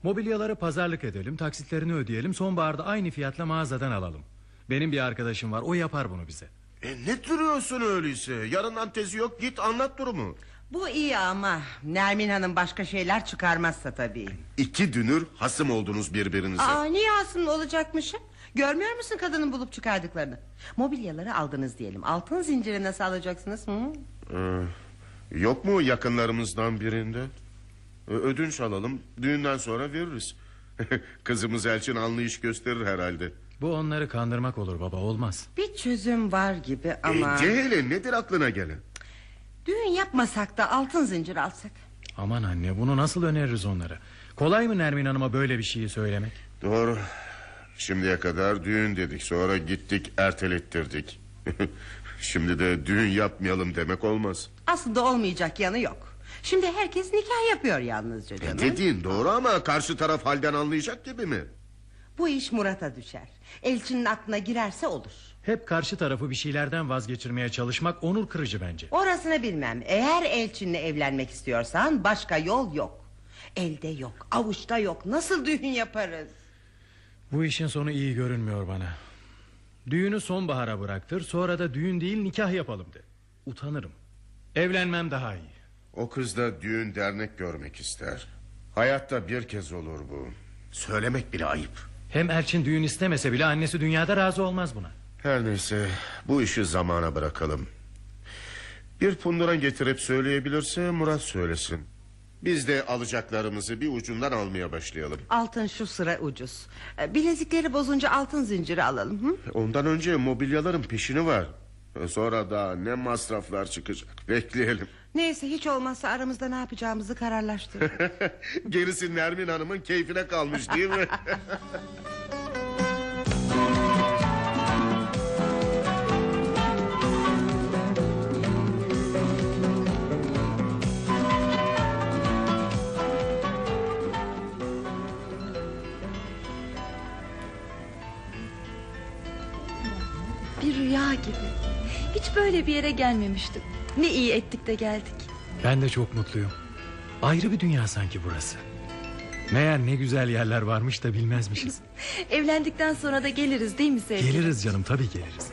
Mobilyaları pazarlık edelim taksitlerini ödeyelim sonbaharda aynı fiyatla mağazadan alalım. Benim bir arkadaşım var o yapar bunu bize. e, Ne duruyorsun öyleyse Yarından tezi yok git anlat durumu Bu iyi ama Nermin Hanım başka şeyler çıkarmazsa tabii. İki dünür hasım oldunuz birbirinize Aa niye aslında olacakmışım? Görmüyor musun kadının bulup çıkardıklarını? Mobilyaları aldınız diyelim. Altın zinciri nasıl alacaksınız? Hı? Ee, Yok mu yakınlarımızdan birinde? Ödünç alalım düğünden sonra veririz Kızımız Elçin anlayış gösterir herhalde Bu onları kandırmak olur baba olmaz. Bir çözüm var gibi ama... e, Cehile nedir aklına gelen? Düğün yapmasak da altın zincir alsak. Aman anne bunu nasıl öneririz onlara? Kolay mı Nermin Hanım'a böyle bir şeyi söylemek? Doğru Şimdiye kadar düğün dedik sonra gittik ertelettirdik Şimdi de düğün yapmayalım demek olmaz Aslında olmayacak yanı yok. Şimdi herkes nikah yapıyor yalnızca canım. Dediğin doğru ama karşı taraf halden anlayacak gibi mi? Bu iş Murat'a düşer. Elçinin aklına girerse olur. Hep karşı tarafı bir şeylerden vazgeçirmeye çalışmak onur kırıcı bence. Orasını bilmem. Eğer Elçin'le evlenmek istiyorsan başka yol yok. Elde yok, avuçta yok. Nasıl düğün yaparız? Bu işin sonu iyi görünmüyor bana. Düğünü sonbahara bıraktır sonra da düğün değil nikah yapalım de. Utanırım. Evlenmem daha iyi. O kız da düğün dernek görmek ister Hayatta bir kez olur bu Söylemek bile ayıp Hem Elçin düğün istemese bile annesi dünyada razı olmaz buna. Her neyse bu işi zamana bırakalım. Bir punduran getirip söyleyebilirse Murat söylesin. Biz de alacaklarımızı bir ucundan almaya başlayalım. Altın şu sıra ucuz. Ee, Bilezikleri bozunca altın zinciri alalım. Hı? Ondan önce mobilyaların peşini var. Sonra da ne masraflar çıkacak bekleyelim. Neyse hiç olmazsa aramızda ne yapacağımızı kararlaştırdık. Gerisi Nermin Hanım'ın keyfine kalmış değil mi? Bir rüya gibi. Hiç böyle bir yere gelmemiştim. Ne iyi ettik de geldik. Ben de çok mutluyum. Ayrı bir dünya sanki burası. Meğer ne güzel yerler varmış da bilmezmişiz. Evlendikten sonra da geliriz değil mi sevgilim? Geliriz canım tabii geliriz.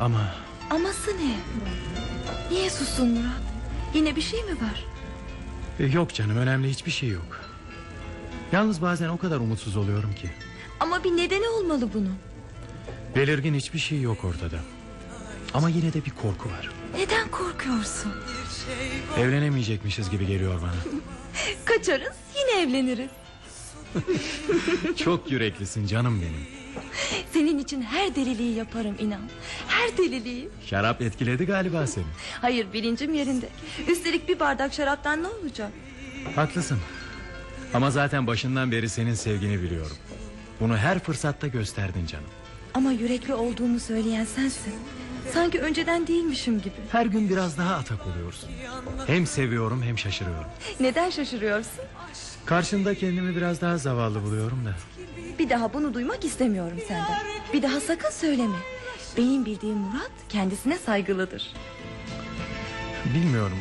Ama Aması ne? Niye sustun Murat? Yine bir şey mi var? e, yok canım önemli hiçbir şey yok. Yalnız bazen o kadar umutsuz oluyorum ki. Ama bir nedeni olmalı bunun. Belirgin hiçbir şey yok ortada. Ama yine de bir korku var. Neden korkuyorsun? Evlenemeyecekmişiz gibi geliyor bana. Kaçarız yine evleniriz. Çok yüreklisin canım benim. Senin için her deliliği yaparım inan. Her deliliği. Şarap etkiledi galiba seni. Hayır bilincim yerinde. Üstelik bir bardak şaraptan ne olacak? Haklısın. Ama zaten başından beri senin sevgini biliyorum. Bunu her fırsatta gösterdin canım. Ama yürekli olduğumu söyleyen sensin. Sanki önceden değilmişim gibi. Her gün biraz daha atak oluyorsun. Hem seviyorum hem şaşırıyorum. Neden şaşırıyorsun? Karşında kendimi biraz daha zavallı buluyorum da. Bir daha bunu duymak istemiyorum senden. Bir daha sakın söyleme. Benim bildiğim Murat kendisine saygılıdır. Bilmiyorum.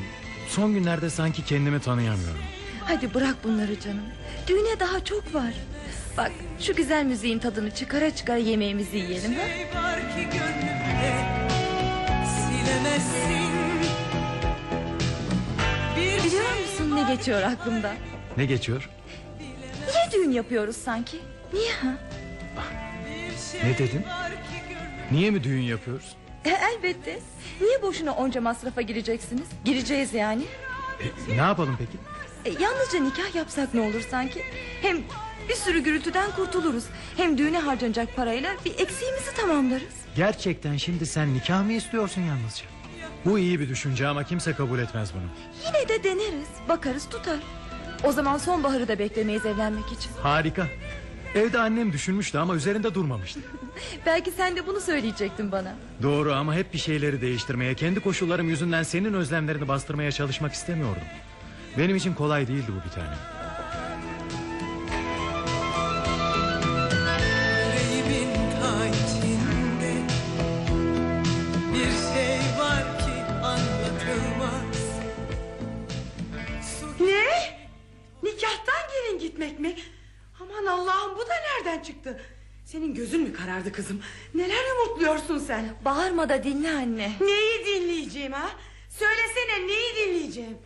Son günlerde sanki kendimi tanıyamıyorum. Hadi bırak bunları canım. Düğüne daha çok var. Bak şu güzel müziğin tadını çıkara çıkara yemeğimizi yiyelim ha? şey var ki gönlümde silemezsin Bir Biliyor şey musun ne geçiyor aklımda? Ne geçiyor? Niye düğün yapıyoruz sanki? Niye ha? Ne dedin? Niye mi düğün yapıyoruz? E, elbette. Niye boşuna onca masrafa gireceksiniz? Gireceğiz yani. E, ne yapalım peki? E, yalnızca nikah yapsak ne olur sanki? Hem bir sürü gürültüden kurtuluruz. Hem düğüne harcanacak parayla bir eksiğimizi tamamlarız. Gerçekten şimdi sen nikah mı istiyorsun yalnızca? Bu iyi bir düşünce ama kimse kabul etmez bunu. Yine de deneriz. Bakarız tutar. O zaman sonbaharı da beklemeyiz evlenmek için. Harika. Evde annem düşünmüştü ama üzerinde durmamıştı. Belki sen de bunu söyleyecektin bana. Doğru ama hep bir şeyleri değiştirmeye, kendi koşullarım yüzünden senin özlemlerini bastırmaya çalışmak istemiyordum. Benim için kolay değildi bu bir tane. Mi? Aman Allah'ım bu da nereden çıktı? Senin gözün mü karardı kızım? Neler yumurtluyorsun sen? Bağırma da dinle anne. Neyi dinleyeceğim ha? Söylesene neyi dinleyeceğim?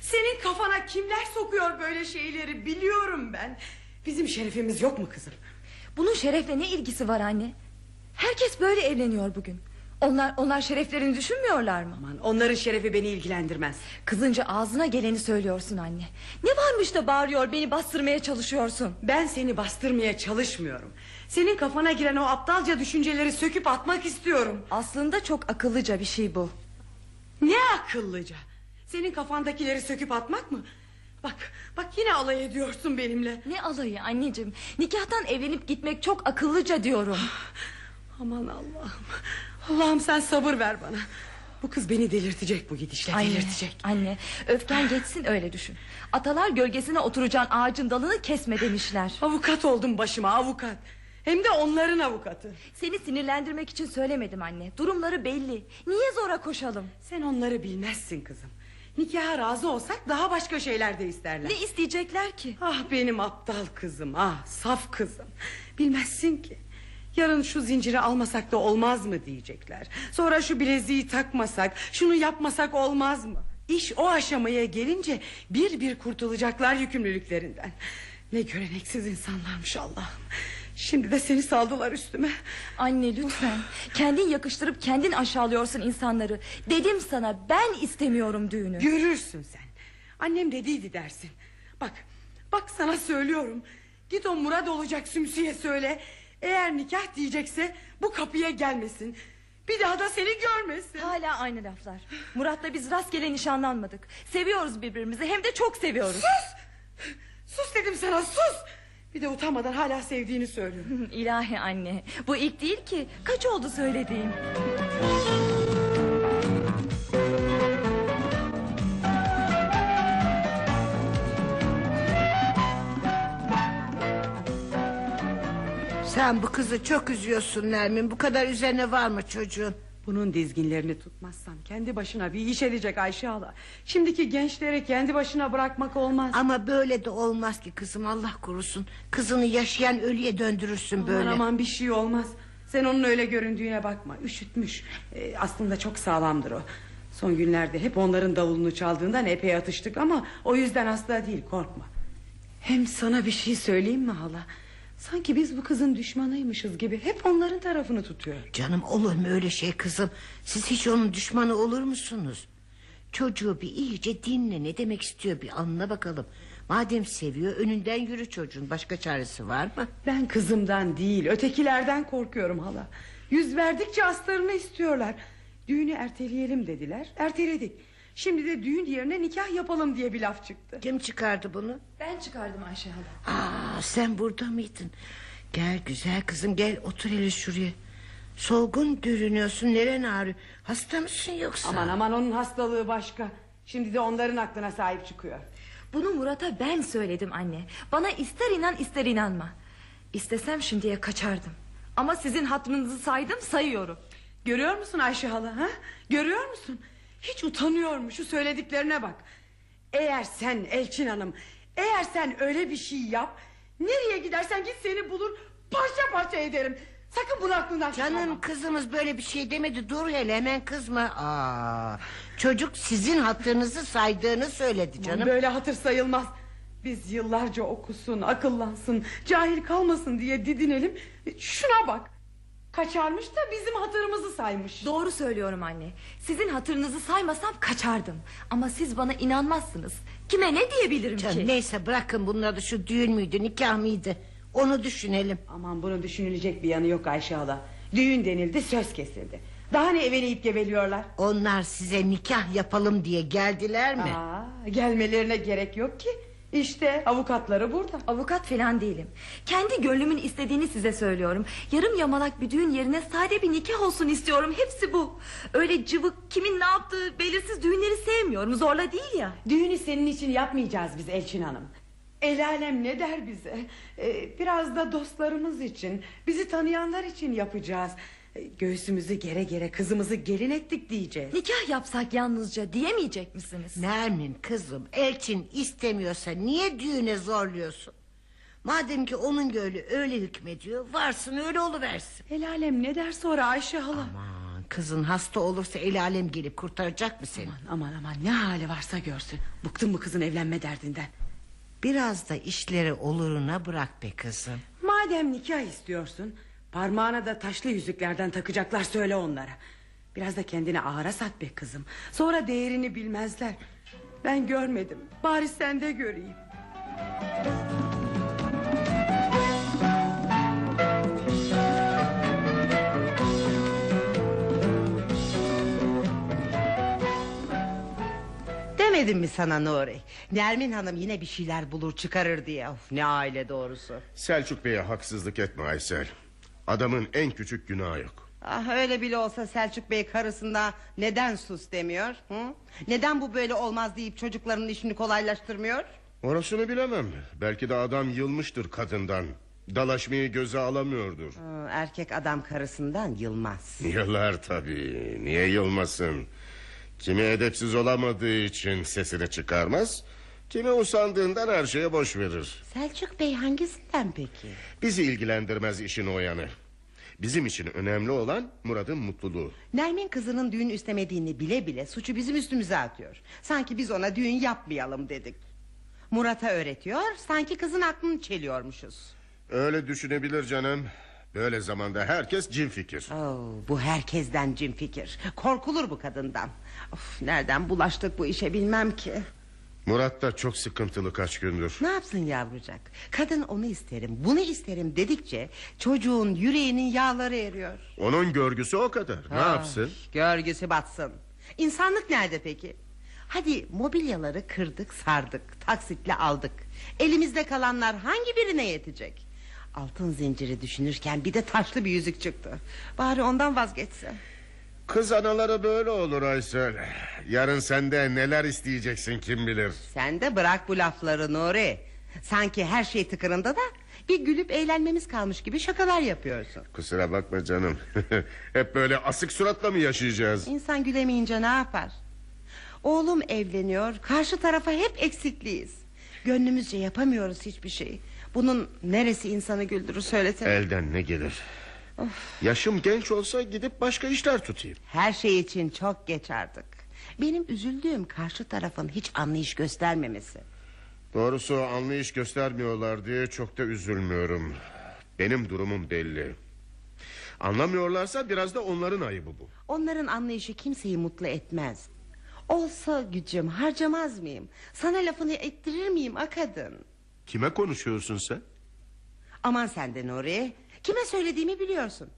Senin kafana kimler sokuyor böyle şeyleri biliyorum ben. Bizim şerefimiz yok mu kızım? Bunun şerefle ne ilgisi var anne? Herkes böyle evleniyor bugün. Onlar onlar şereflerini düşünmüyorlar mı? Aman onların şerefi beni ilgilendirmez. Kızınca ağzına geleni söylüyorsun anne. Ne varmış da bağırıyor beni bastırmaya çalışıyorsun. Ben seni bastırmaya çalışmıyorum. Senin kafana giren o aptalca düşünceleri söküp atmak istiyorum. Aslında çok akıllıca bir şey bu. Ne akıllıca. Senin kafandakileri söküp atmak mı? Bak bak yine alay ediyorsun benimle. Ne alayı anneciğim. Nikahtan evlenip gitmek çok akıllıca diyorum. Aman Allah'ım. Allah'ım sen sabır ver bana. Bu kız beni delirtecek bu gidişle Anne, delirtecek. anne öfken geçsin öyle düşün. Atalar gölgesine oturacağın ağacın dalını kesme demişler. Avukat oldum başıma avukat. Hem de onların avukatı. Seni sinirlendirmek için söylemedim anne. Durumları belli. Niye zora koşalım? Sen onları bilmezsin kızım. Nikaha razı olsak daha başka şeyler de isterler. Ne isteyecekler ki? Ah benim aptal kızım ah saf kızım. Bilmezsin ki. Yarın şu zinciri almasak da olmaz mı diyecekler. Sonra şu bileziği takmasak, şunu yapmasak olmaz mı? İş o aşamaya gelince bir bir kurtulacaklar yükümlülüklerinden. Ne göreneksiz insanlarmış Allah'ım. Şimdi de seni saldılar üstüme. Anne lütfen. kendin yakıştırıp kendin aşağılıyorsun insanları. Dedim sana ben istemiyorum düğünü. Görürsün sen. Annem dediydi dersin. Bak, bak sana söylüyorum. Git o Murad olacak sümsüye söyle. Eğer nikah diyecekse bu kapıya gelmesin. Bir daha da seni görmesin. Hala aynı laflar. Murat'la biz rastgele nişanlanmadık. Seviyoruz birbirimizi hem de çok seviyoruz. Sus dedim sana sus. Bir de utanmadan hala sevdiğini söylüyor. İlahi anne. Bu ilk değil ki. Kaç oldu söylediğim? Sen bu kızı çok üzüyorsun Nermin. Bu kadar üzerine var mı çocuğun? Bunun dizginlerini tutmazsam kendi başına bir iş edecek Ayşe hala. Şimdiki gençleri kendi başına bırakmak olmaz. Ama böyle de olmaz ki kızım Allah korusun. Kızını yaşayan ölüye döndürürsün Aman böyle. aman bir şey olmaz. Sen onun öyle göründüğüne bakma. Üşütmüş. Ee, aslında çok sağlamdır o. Son günlerde hep onların davulunu çaldığından epey atıştık ama o yüzden hasta değil korkma. Hem sana bir şey söyleyeyim mi hala? Sanki biz bu kızın düşmanıymışız gibi hep onların tarafını tutuyor. Canım olur mu öyle şey kızım? Siz hiç onun düşmanı olur musunuz? Çocuğu bir iyice dinle ne demek istiyor bir anla bakalım. Madem seviyor önünden yürü çocuğun başka çaresi var mı? Ben kızımdan değil ötekilerden korkuyorum hala. Yüz verdikçe aslarını istiyorlar. Düğünü erteleyelim dediler. Erteledik. Şimdi de düğün yerine nikah yapalım diye bir laf çıktı. Kim çıkardı bunu? Ben çıkardım Ayşe hala. Aa, sen burada mıydın? Gel güzel kızım gel otur hele şuraya. Solgun görünüyorsun neren ağrıyor? Hasta mısın yoksa? Aman aman onun hastalığı başka. Şimdi de onların aklına sahip çıkıyor. Bunu Murat'a ben söyledim anne. Bana ister inan ister inanma. İstesem şimdiye kaçardım. Ama sizin hatırınızı saydım sayıyorum. Görüyor musun Ayşe hala ha? Görüyor musun? Hiç utanıyor mu şu söylediklerine bak. Eğer sen Elçin Hanım eğer sen öyle bir şey yap nereye gidersen git seni bulur parça parça ederim. Sakın bunu aklından çıkarma. Canım kızımız böyle bir şey demedi dur hele hemen kızma. Aa, çocuk sizin hatırınızı saydığını söyledi canım. Böyle hatır sayılmaz. Biz yıllarca okusun, akıllansın, cahil kalmasın diye didinelim. Şuna bak. Kaçarmış da bizim hatırımızı saymış. Doğru söylüyorum anne. Sizin hatırınızı saymasam kaçardım. Ama siz bana inanmazsınız. Kime ne diyebilirim Canım, ki? neyse bırakın bunları şu düğün müydü nikah mıydı? Onu düşünelim. Aman bunun düşünülecek bir yanı yok Ayşe hala. Düğün denildi, söz kesildi. Daha ne eveleyip geveliyorlar? Onlar size nikah yapalım diye geldiler mi? Aa, gelmelerine gerek yok ki. İşte avukatları burada. Avukat falan değilim. Kendi gönlümün istediğini size söylüyorum. Yarım yamalak bir düğün yerine sade bir nikah olsun istiyorum. Hepsi bu. Öyle cıvık kimin ne yaptığı belirsiz düğünleri sevmiyorum. Zorla değil ya. Düğünü senin için yapmayacağız biz Elçin Hanım. El alem ne der bize? Ee, biraz da dostlarımız için, bizi tanıyanlar için yapacağız. Göğsümüzü gere gere kızımızı gelin ettik diyeceğiz. Nikah yapsak yalnızca diyemeyecek misiniz? Nermin kızım Elçin istemiyorsa niye düğüne zorluyorsun? Madem ki onun gönlü öyle hükmediyor varsın öyle oluversin. El alem ne der sonra Ayşe hala? Aman kızın hasta olursa el alem gelip kurtaracak mı seni? Aman aman ne hali varsa görsün. Bıktım bu kızın evlenme derdinden. Biraz da işleri oluruna bırak be kızım. Madem nikah istiyorsun, parmağına da taşlı yüzüklerden takacaklar söyle onlara. Biraz da kendini ağıra sat be kızım. Sonra değerini bilmezler. Ben görmedim. Bari sen de göreyim. Demedim mi sana Nuri? Nermin Hanım yine bir şeyler bulur çıkarır diye. Of, ne aile doğrusu. Selçuk Bey'e haksızlık etme Aysel. Adamın en küçük günahı yok. Ah, öyle bile olsa Selçuk Bey karısında neden sus demiyor? Hı? Neden bu böyle olmaz deyip çocuklarının işini kolaylaştırmıyor? Orasını bilemem. Belki de adam yılmıştır kadından. Dalaşmayı göze alamıyordur. Hı, erkek adam karısından yılmaz. Yıllar tabii. Niye yılmasın? Kimi edepsiz olamadığı için sesini çıkarmaz. Kimi usandığından her şeye boş verir. Selçuk Bey hangisinden peki? Bizi ilgilendirmez işin o yanı. Bizim için önemli olan Murat'ın mutluluğu. Nermin kızının düğün istemediğini bile bile suçu bizim üstümüze atıyor. Sanki biz ona düğün yapmayalım dedik. Murat'a öğretiyor sanki kızın aklını çeliyormuşuz. Öyle düşünebilir canım. Böyle zamanda herkes cin fikir. Oo, bu herkesten cin fikir. Korkulur bu kadından. Of, nereden bulaştık bu işe bilmem ki. Murat da çok sıkıntılı kaç gündür. Ne yapsın yavrucak? Kadın onu isterim, bunu isterim dedikçe çocuğun yüreğinin yağları eriyor. Onun görgüsü o kadar. Ne Ah, yapsın? Görgüsü batsın. İnsanlık nerede peki? Hadi mobilyaları kırdık, sardık, taksitle aldık. Elimizde kalanlar hangi birine yetecek? Altın zinciri düşünürken bir de taşlı bir yüzük çıktı. Bari ondan vazgeçse. Kız anaları böyle olur Aysel. Yarın sende neler isteyeceksin kim bilir. Sen de bırak bu lafları Nuri. Sanki her şey tıkırında da Bir gülüp eğlenmemiz kalmış gibi şakalar yapıyorsun. Kusura bakma canım. Hep böyle asık suratla mı yaşayacağız? İnsan gülemeyince ne yapar? Oğlum evleniyor. Karşı tarafa hep eksikliyiz. Gönlümüzce yapamıyoruz hiçbir şey. Bunun neresi insanı güldürür söylesene. Elden ne gelir? Yaşım genç olsa gidip başka işler tutayım. Her şey için çok geç artık. Benim üzüldüğüm karşı tarafın hiç anlayış göstermemesi. Doğrusu anlayış göstermiyorlar diye çok da üzülmüyorum. Benim durumum belli. Anlamıyorlarsa biraz da onların ayıbı bu. Onların anlayışı kimseyi mutlu etmez. Olsa gücüm harcamaz mıyım? Sana lafını ettirir miyim a kadın? Kime konuşuyorsun sen? Aman sen de Nuri. Kime söylediğimi biliyorsun.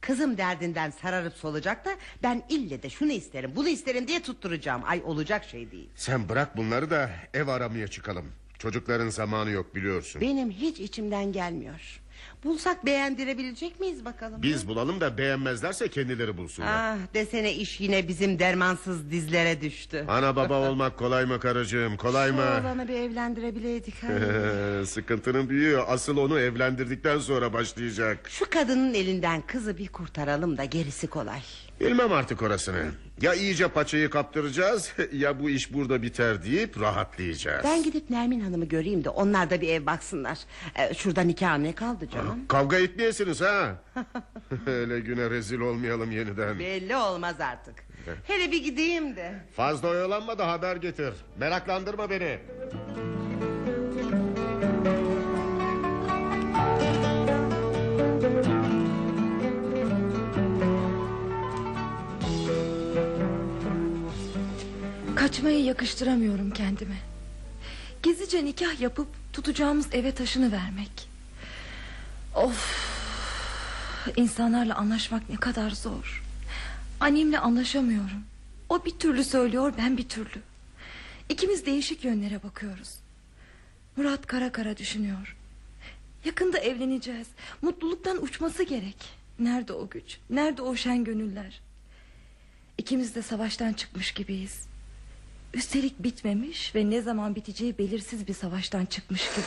Kızım derdinden sararıp solacak da ben ille de şunu isterim bunu isterim diye tutturacağım. Ay olacak şey değil. Sen bırak bunları da ev aramaya çıkalım. Çocukların zamanı yok biliyorsun. Benim hiç içimden gelmiyor. Bulsak beğendirebilecek miyiz bakalım? Biz bulalım da beğenmezlerse kendileri bulsunlar. Ah desene iş yine bizim dermansız dizlere düştü. Ana baba olmak kolay mı karıcığım kolay Şu mı? oğlanı bir evlendirebileydik. Sıkıntının büyüğü asıl onu evlendirdikten sonra başlayacak. Şu kadının elinden kızı bir kurtaralım da gerisi kolay. Bilmem artık orasını. Ya iyice paçayı kaptıracağız ya bu iş burada biter deyip rahatlayacağız. Ben gidip Nermin Hanım'ı göreyim de onlar da bir ev baksınlar. Ee, şurada nikah ne kaldı canım? Kavga etmeyesiniz ha. Öyle güne rezil olmayalım yeniden. Belli olmaz artık. Hele bir gideyim de. Fazla oyalanma da haber getir. Meraklandırma beni. Kaçmayı yakıştıramıyorum kendime. Gizlice nikah yapıp tutacağımız eve taşını vermek. Of. İnsanlarla anlaşmak ne kadar zor. Annemle anlaşamıyorum. O bir türlü söylüyor, ben bir türlü. İkimiz değişik yönlere bakıyoruz. Murat kara kara düşünüyor. Yakında evleneceğiz. Mutluluktan uçması gerek. Nerede o güç? Nerede o şen gönüller? İkimiz de savaştan çıkmış gibiyiz. Üstelik bitmemiş ve ne zaman biteceği belirsiz bir savaştan çıkmış gibi.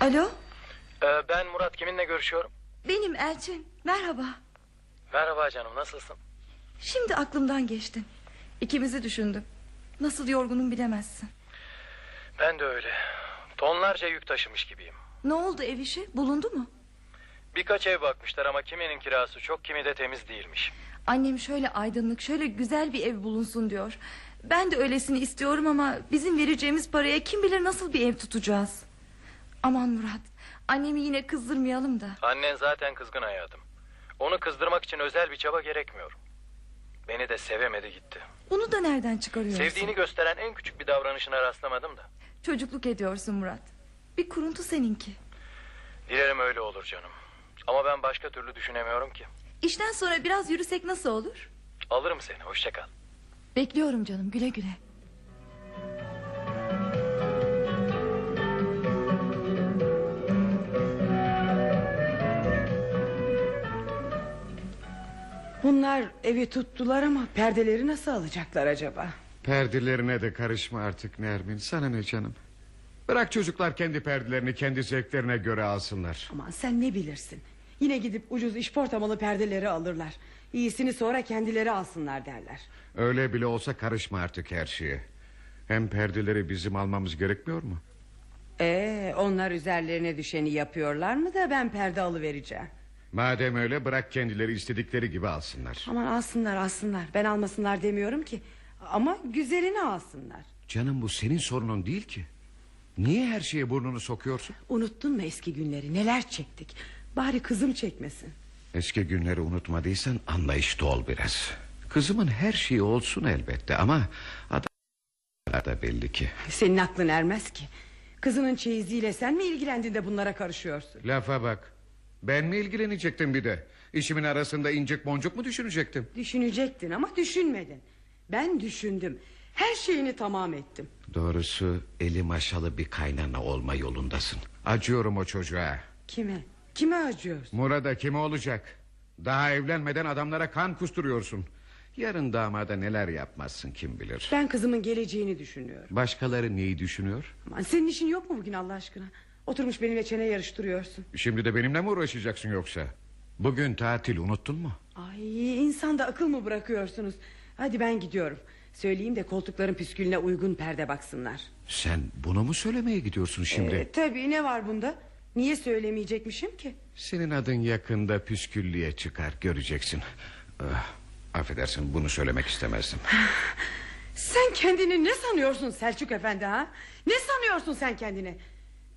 Alo, Ee, ben Murat kiminle görüşüyorum? benim Elçin. Merhaba. Merhaba canım nasılsın? Şimdi aklımdan geçtin. İkimizi düşündüm. Nasıl yorgunum bilemezsin. Ben de öyle. Tonlarca yük taşımış gibiyim. Ne oldu ev işi? Bulundu mu? Birkaç ev bakmışlar ama kiminin kirası çok kimi de temiz değilmiş. Annem şöyle aydınlık, şöyle güzel bir ev bulunsun diyor. Ben de öylesini istiyorum ama bizim vereceğimiz paraya kim bilir nasıl bir ev tutacağız. Aman Murat, annemi yine kızdırmayalım da. Annen zaten kızgın hayatım. Onu kızdırmak için özel bir çaba gerekmiyor. Beni de sevemedi gitti. Bunu da nereden çıkarıyorsun? Sevdiğini gösteren en küçük bir davranışına rastlamadım da. Çocukluk ediyorsun Murat. Bir kuruntu seninki. Dilerim öyle olur canım. Ama ben başka türlü düşünemiyorum ki. İşten sonra biraz yürüsek nasıl olur? Alırım seni hoşça kal. Bekliyorum canım güle güle. Bunlar evi tuttular ama perdeleri nasıl alacaklar acaba? Perdelerine de karışma artık Nermin. Sana ne canım? Bırak çocuklar kendi perdelerini kendi zevklerine göre alsınlar. Aman sen ne bilirsin? Yine gidip ucuz işportamalı perdeleri alırlar. İyisini sonra kendileri alsınlar derler. Öyle bile olsa karışma artık her şeye. Hem perdeleri bizim almamız gerekmiyor mu? Ee, onlar üzerlerine düşeni yapıyorlar mı da ben perde alıvereceğim. Madem öyle bırak kendileri istedikleri gibi alsınlar. Aman alsınlar alsınlar. Ben almasınlar demiyorum ki. Ama güzelini alsınlar. Canım bu senin sorunun değil ki. Niye her şeye burnunu sokuyorsun? Unuttun mu eski günleri neler çektik? Bari kızım çekmesin. Eski günleri unutmadıysan anlayışlı ol biraz. Kızımın her şeyi olsun elbette ama adam da belli ki. Senin aklın ermez ki. Kızının çeyiziyle sen mi ilgilendin de bunlara karışıyorsun? Lafa bak. Ben mi ilgilenecektim bir de? İşimin arasında incik boncuk mu düşünecektim? Düşünecektin ama düşünmedin. Ben düşündüm. Her şeyini tamam ettim. Doğrusu eli maşalı bir kaynana olma yolundasın. Acıyorum o çocuğa. Kime? Kime acıyorsun? Murat'a kime olacak? Daha evlenmeden adamlara kan kusturuyorsun. Yarın damada neler yapmazsın kim bilir. Ben kızımın geleceğini düşünüyorum. Başkaları neyi düşünüyor? Aman senin işin yok mu bugün Allah aşkına? Oturmuş benimle çene yarıştırıyorsun. Şimdi de benimle mi uğraşacaksın yoksa? Bugün tatil unuttun mu? Ay insanda akıl mı bırakıyorsunuz? Hadi ben gidiyorum. Söyleyeyim de koltukların püskülüne uygun perde baksınlar. Sen bunu mu söylemeye gidiyorsun şimdi? Ee, tabii ne var bunda? Niye söylemeyecekmişim ki? Senin adın yakında püsküllüye çıkar göreceksin. Ah, affedersin bunu söylemek istemezdim. Sen kendini ne sanıyorsun Selçuk Efendi ha? Ne sanıyorsun sen kendini?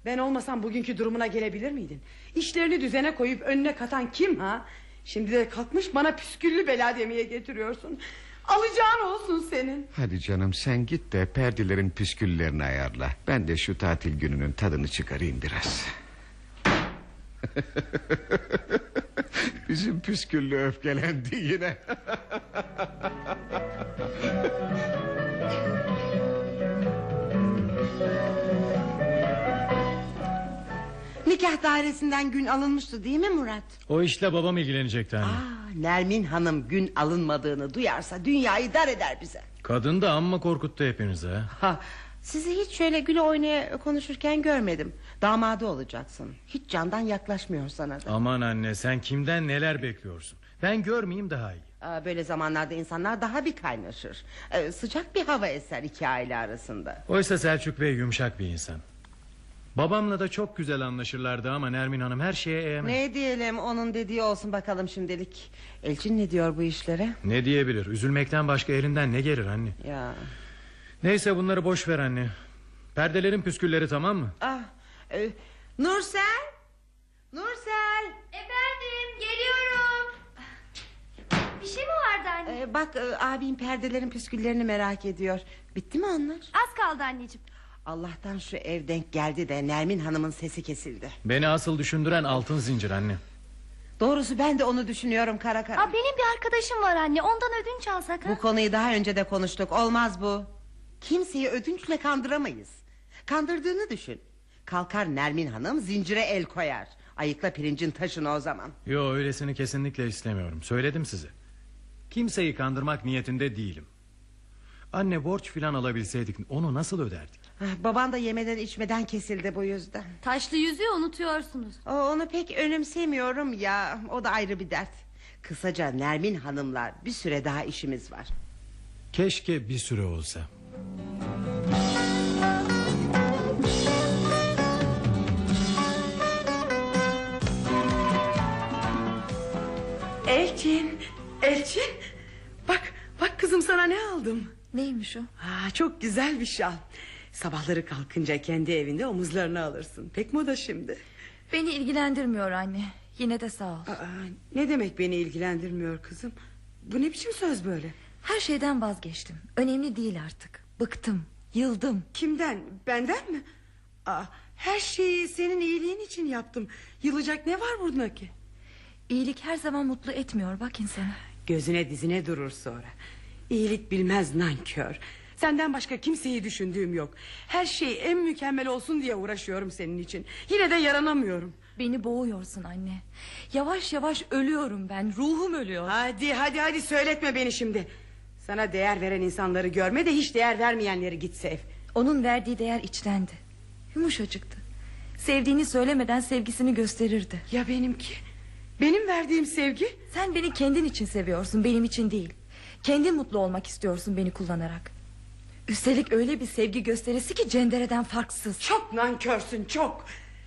Ben olmasam bugünkü durumuna gelebilir miydin? İşlerini düzene koyup önüne katan kim ha? Şimdi de kalkmış bana püsküllü bela demeye getiriyorsun. Alacağın olsun senin. Hadi canım sen git de perdelerin püsküllerini ayarla. Ben de şu tatil gününün tadını çıkarayım biraz. Bizim püsküllü öfkelendi yine. Nikah dairesinden gün alınmıştı değil mi Murat? O işle babam ilgilenecekti anne. Aa, Nermin Hanım gün alınmadığını duyarsa dünyayı dar eder bize. Kadın da amma korkuttu hepinizi ha. Sizi hiç şöyle güle oynaya konuşurken görmedim. Damadı olacaksın. Hiç candan yaklaşmıyor sana da. Aman anne sen kimden neler bekliyorsun? Ben görmeyeyim daha iyi. Aa, böyle zamanlarda insanlar daha bir kaynaşır. Ee, sıcak bir hava eser iki aile arasında. Oysa Selçuk Bey yumuşak bir insan. Babamla da çok güzel anlaşırlardı ama Nermin Hanım her şeye eğemez. Ne diyelim onun dediği olsun bakalım şimdilik. Elçin ne diyor bu işlere? Ne diyebilir? Üzülmekten başka elinden ne gelir anne? Ya. Neyse bunları boş ver anne. Perdelerin püskülleri tamam mı? Ah, e, Nursel? Nursel? Efendim geliyorum. Bir şey mi vardı anne? Ee, bak e, abim perdelerin püsküllerini merak ediyor. Bitti mi onlar? Az kaldı anneciğim. Allah'tan şu ev denk geldi de Nermin Hanım'ın sesi kesildi. Beni asıl düşündüren altın zincir anne. Doğrusu ben de onu düşünüyorum kara kara. Aa, benim bir arkadaşım var anne. Ondan ödünç alsak ha? Bu konuyu daha önce de konuştuk. Olmaz bu. Kimseyi ödünçle kandıramayız. Kandırdığını düşün. Kalkar Nermin Hanım zincire el koyar. Ayıkla pirincin taşını o zaman. Yo öylesini kesinlikle istemiyorum. Söyledim size. Kimseyi kandırmak niyetinde değilim. Anne borç filan alabilseydik onu nasıl öderdik? Ah, Baban da yemeden içmeden kesildi bu yüzden. Taşlı yüzüğü unutuyorsunuz. O, onu pek önemsemiyorum ya. O da ayrı bir dert. Kısaca Nermin Hanımlar bir süre daha işimiz var. Keşke bir süre olsa. Elçin, Elçin. Bak, bak kızım sana ne aldım. Neymiş o? Aa, çok güzel bir şal. Sabahları kalkınca kendi evinde omuzlarına alırsın. Pek moda şimdi. Beni ilgilendirmiyor anne. Yine de sağ ol. Aa, ne demek beni ilgilendirmiyor kızım? Bu ne biçim söz böyle? Her şeyden vazgeçtim. Önemli değil artık. Bıktım, yıldım. Kimden? Benden mi? Aa, her şeyi senin iyiliğin için yaptım. Yılacak ne var bunda ki? İyilik her zaman mutlu etmiyor bak insanı. Gözüne dizine durur sonra. İyilik bilmez nankör. Senden başka kimseyi düşündüğüm yok. Her şey en mükemmel olsun diye uğraşıyorum senin için. Yine de yaranamıyorum. Beni boğuyorsun anne. Yavaş yavaş ölüyorum ben. Ruhum ölüyor. Hadi hadi hadi söyletme beni şimdi. Sana değer veren insanları görme de hiç değer vermeyenleri git sev. Onun verdiği değer içtendi. Yumuşacıktı. Sevdiğini söylemeden sevgisini gösterirdi. Ya benimki? Benim verdiğim sevgi? Sen beni kendin için seviyorsun, benim için değil. Kendin mutlu olmak istiyorsun beni kullanarak. Üstelik öyle bir sevgi gösterisi ki cendereden farksız. Çok nankörsün çok.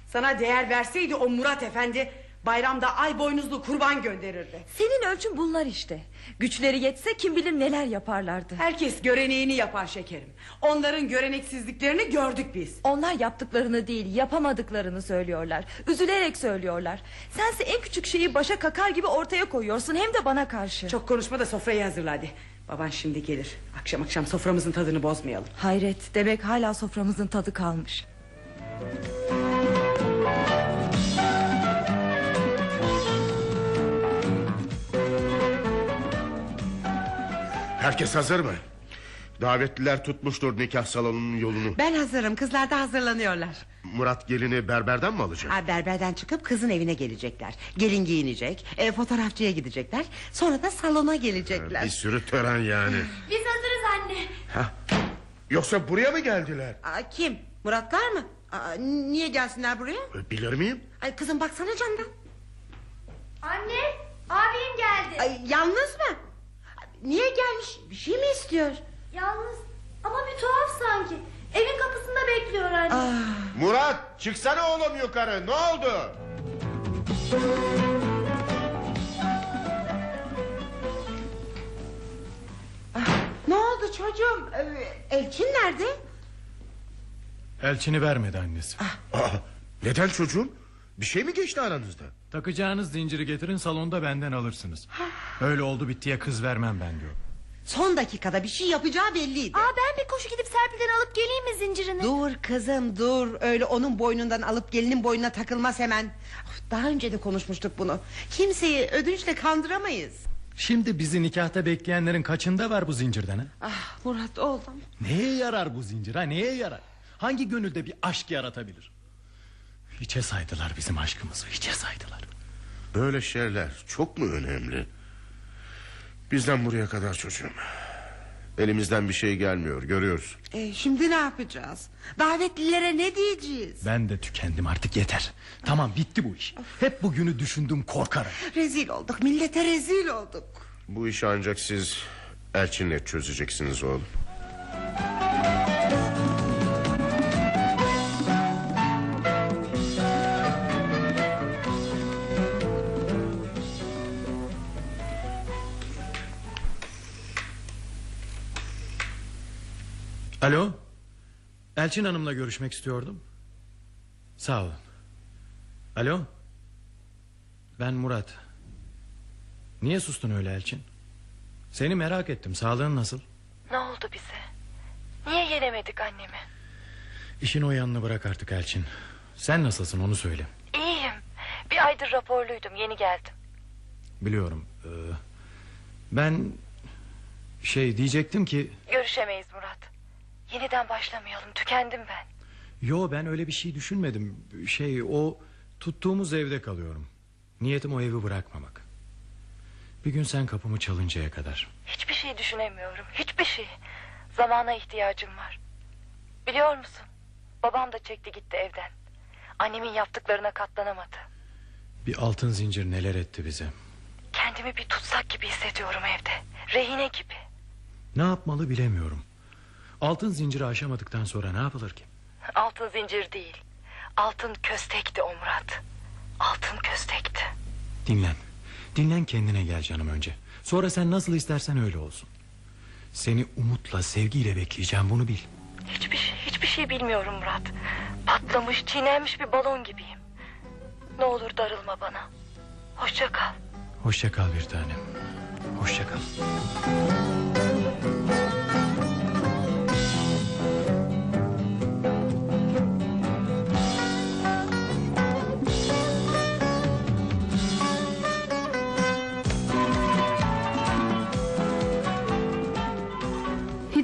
Sana değer verseydi o Murat Efendi bayramda ay boynuzlu kurban gönderirdi. Senin ölçün bunlar işte. Güçleri yetse kim bilir neler yaparlardı. Herkes göreneğini yapar şekerim. Onların göreneksizliklerini gördük biz. Onlar yaptıklarını değil yapamadıklarını söylüyorlar. Üzülerek söylüyorlar. Sense en küçük şeyi başa kakar gibi ortaya koyuyorsun hem de bana karşı. Çok konuşma da sofrayı hazırla hadi. Baban şimdi gelir. Akşam akşam soframızın tadını bozmayalım. Hayret demek hala soframızın tadı kalmış. Herkes hazır mı? Davetliler tutmuştur nikah salonunun yolunu. Ben hazırım kızlar da hazırlanıyorlar. Murat gelini berberden mi alacak? Ha, berberden çıkıp kızın evine gelecekler. Gelin giyinecek, e, fotoğrafçıya gidecekler. Sonra da salona gelecekler. Bir sürü tören yani. Biz hazırız anne. Yoksa buraya mı geldiler? Aa, kim? Muratlar mı? Aa, niye gelsinler buraya? E, Bilir miyim? Ay kızım baksana camdan. Anne, abim geldi. Ay, yalnız mı? Niye gelmiş? Bir şey mi istiyor? Yalnız ama bir tuhaf sanki. Evin kapısında bekliyor anne. Murat çıksana oğlum yukarı ne oldu? Ne oldu çocuğum? Ee, Elçin nerede? Elçini vermedi annesi. Aa, neden çocuğum? Bir şey mi geçti aranızda? Takacağınız zinciri getirin salonda benden alırsınız. Öyle oldu bittiye kız vermem ben diyor. Son dakikada bir şey yapacağı belliydi. Aa ben bir koşu gidip Serpil'den alıp geleyim mi zincirini? Dur kızım dur Öyle onun boynundan alıp gelinin boynuna takılmaz hemen Daha önce de konuşmuştuk bunu Kimseyi ödünçle kandıramayız Şimdi bizi nikahta bekleyenlerin kaçında var bu zincirden ha? Ah Murat oğlum Neye yarar bu zincir ha neye yarar? Hangi gönülde bir aşk yaratabilir? Hiçe saydılar bizim aşkımızı hiçe saydılar. Böyle şeyler çok mu önemli? Bizden buraya kadar çocuğum. Elimizden bir şey gelmiyor görüyoruz. e, Şimdi ne yapacağız Davetlilere ne diyeceğiz Ben de tükendim artık yeter. Tamam bitti bu iş. Hep bugünü düşündüm korkarak. Rezil olduk millete rezil olduk Bu işi ancak siz Elçin'le çözeceksiniz oğlum. Alo. Elçin Hanım'la görüşmek istiyordum. Sağ olun. Alo. Ben Murat. Niye sustun öyle Elçin? Seni merak ettim. Sağlığın nasıl? Ne oldu bize? Niye yenemedik annemi? İşin o yanını bırak artık Elçin. Sen nasılsın onu söyle. İyiyim. Bir aydır raporluydum yeni geldim. Biliyorum. Ee, ben şey diyecektim ki... Görüşemeyiz Murat. Yeniden başlamayalım tükendim ben. Yo ben öyle bir şey düşünmedim. Şey o tuttuğumuz evde kalıyorum. Niyetim o evi bırakmamak. Bir gün sen kapımı çalıncaya kadar. Hiçbir şey düşünemiyorum hiçbir şey. Zamana ihtiyacım var. Biliyor musun? Babam da çekti gitti evden. Annemin yaptıklarına katlanamadı. Bir altın zincir neler etti bize. Kendimi bir tutsak gibi hissediyorum evde. Rehine gibi. Ne yapmalı bilemiyorum. Altın zinciri aşamadıktan sonra ne yapılır ki? Altın zincir değil. Altın köstekti o Murat. Altın köstekti. Dinlen. Dinlen kendine gel canım önce. Sonra sen nasıl istersen öyle olsun. Seni umutla, sevgiyle bekleyeceğim bunu bil. Hiçbir şey, hiçbir şey bilmiyorum Murat. Patlamış, çiğnenmiş bir balon gibiyim. Ne olur darılma bana. Hoşça kal. Hoşça kal bir tanem. Hoşça kal.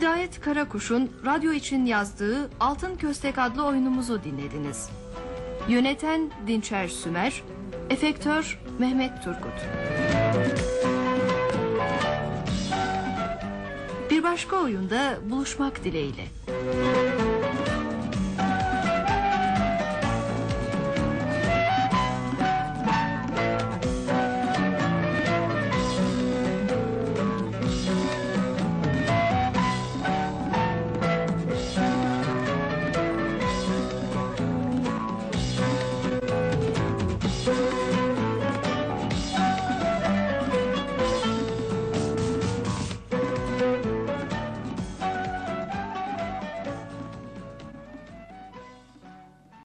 Hidayet Karakuş'un radyo için yazdığı Altın Köstek adlı oyunumuzu dinlediniz. Yöneten Dinçer Sümer, efektör Mehmet Turgut. Bir başka oyunda buluşmak dileğiyle.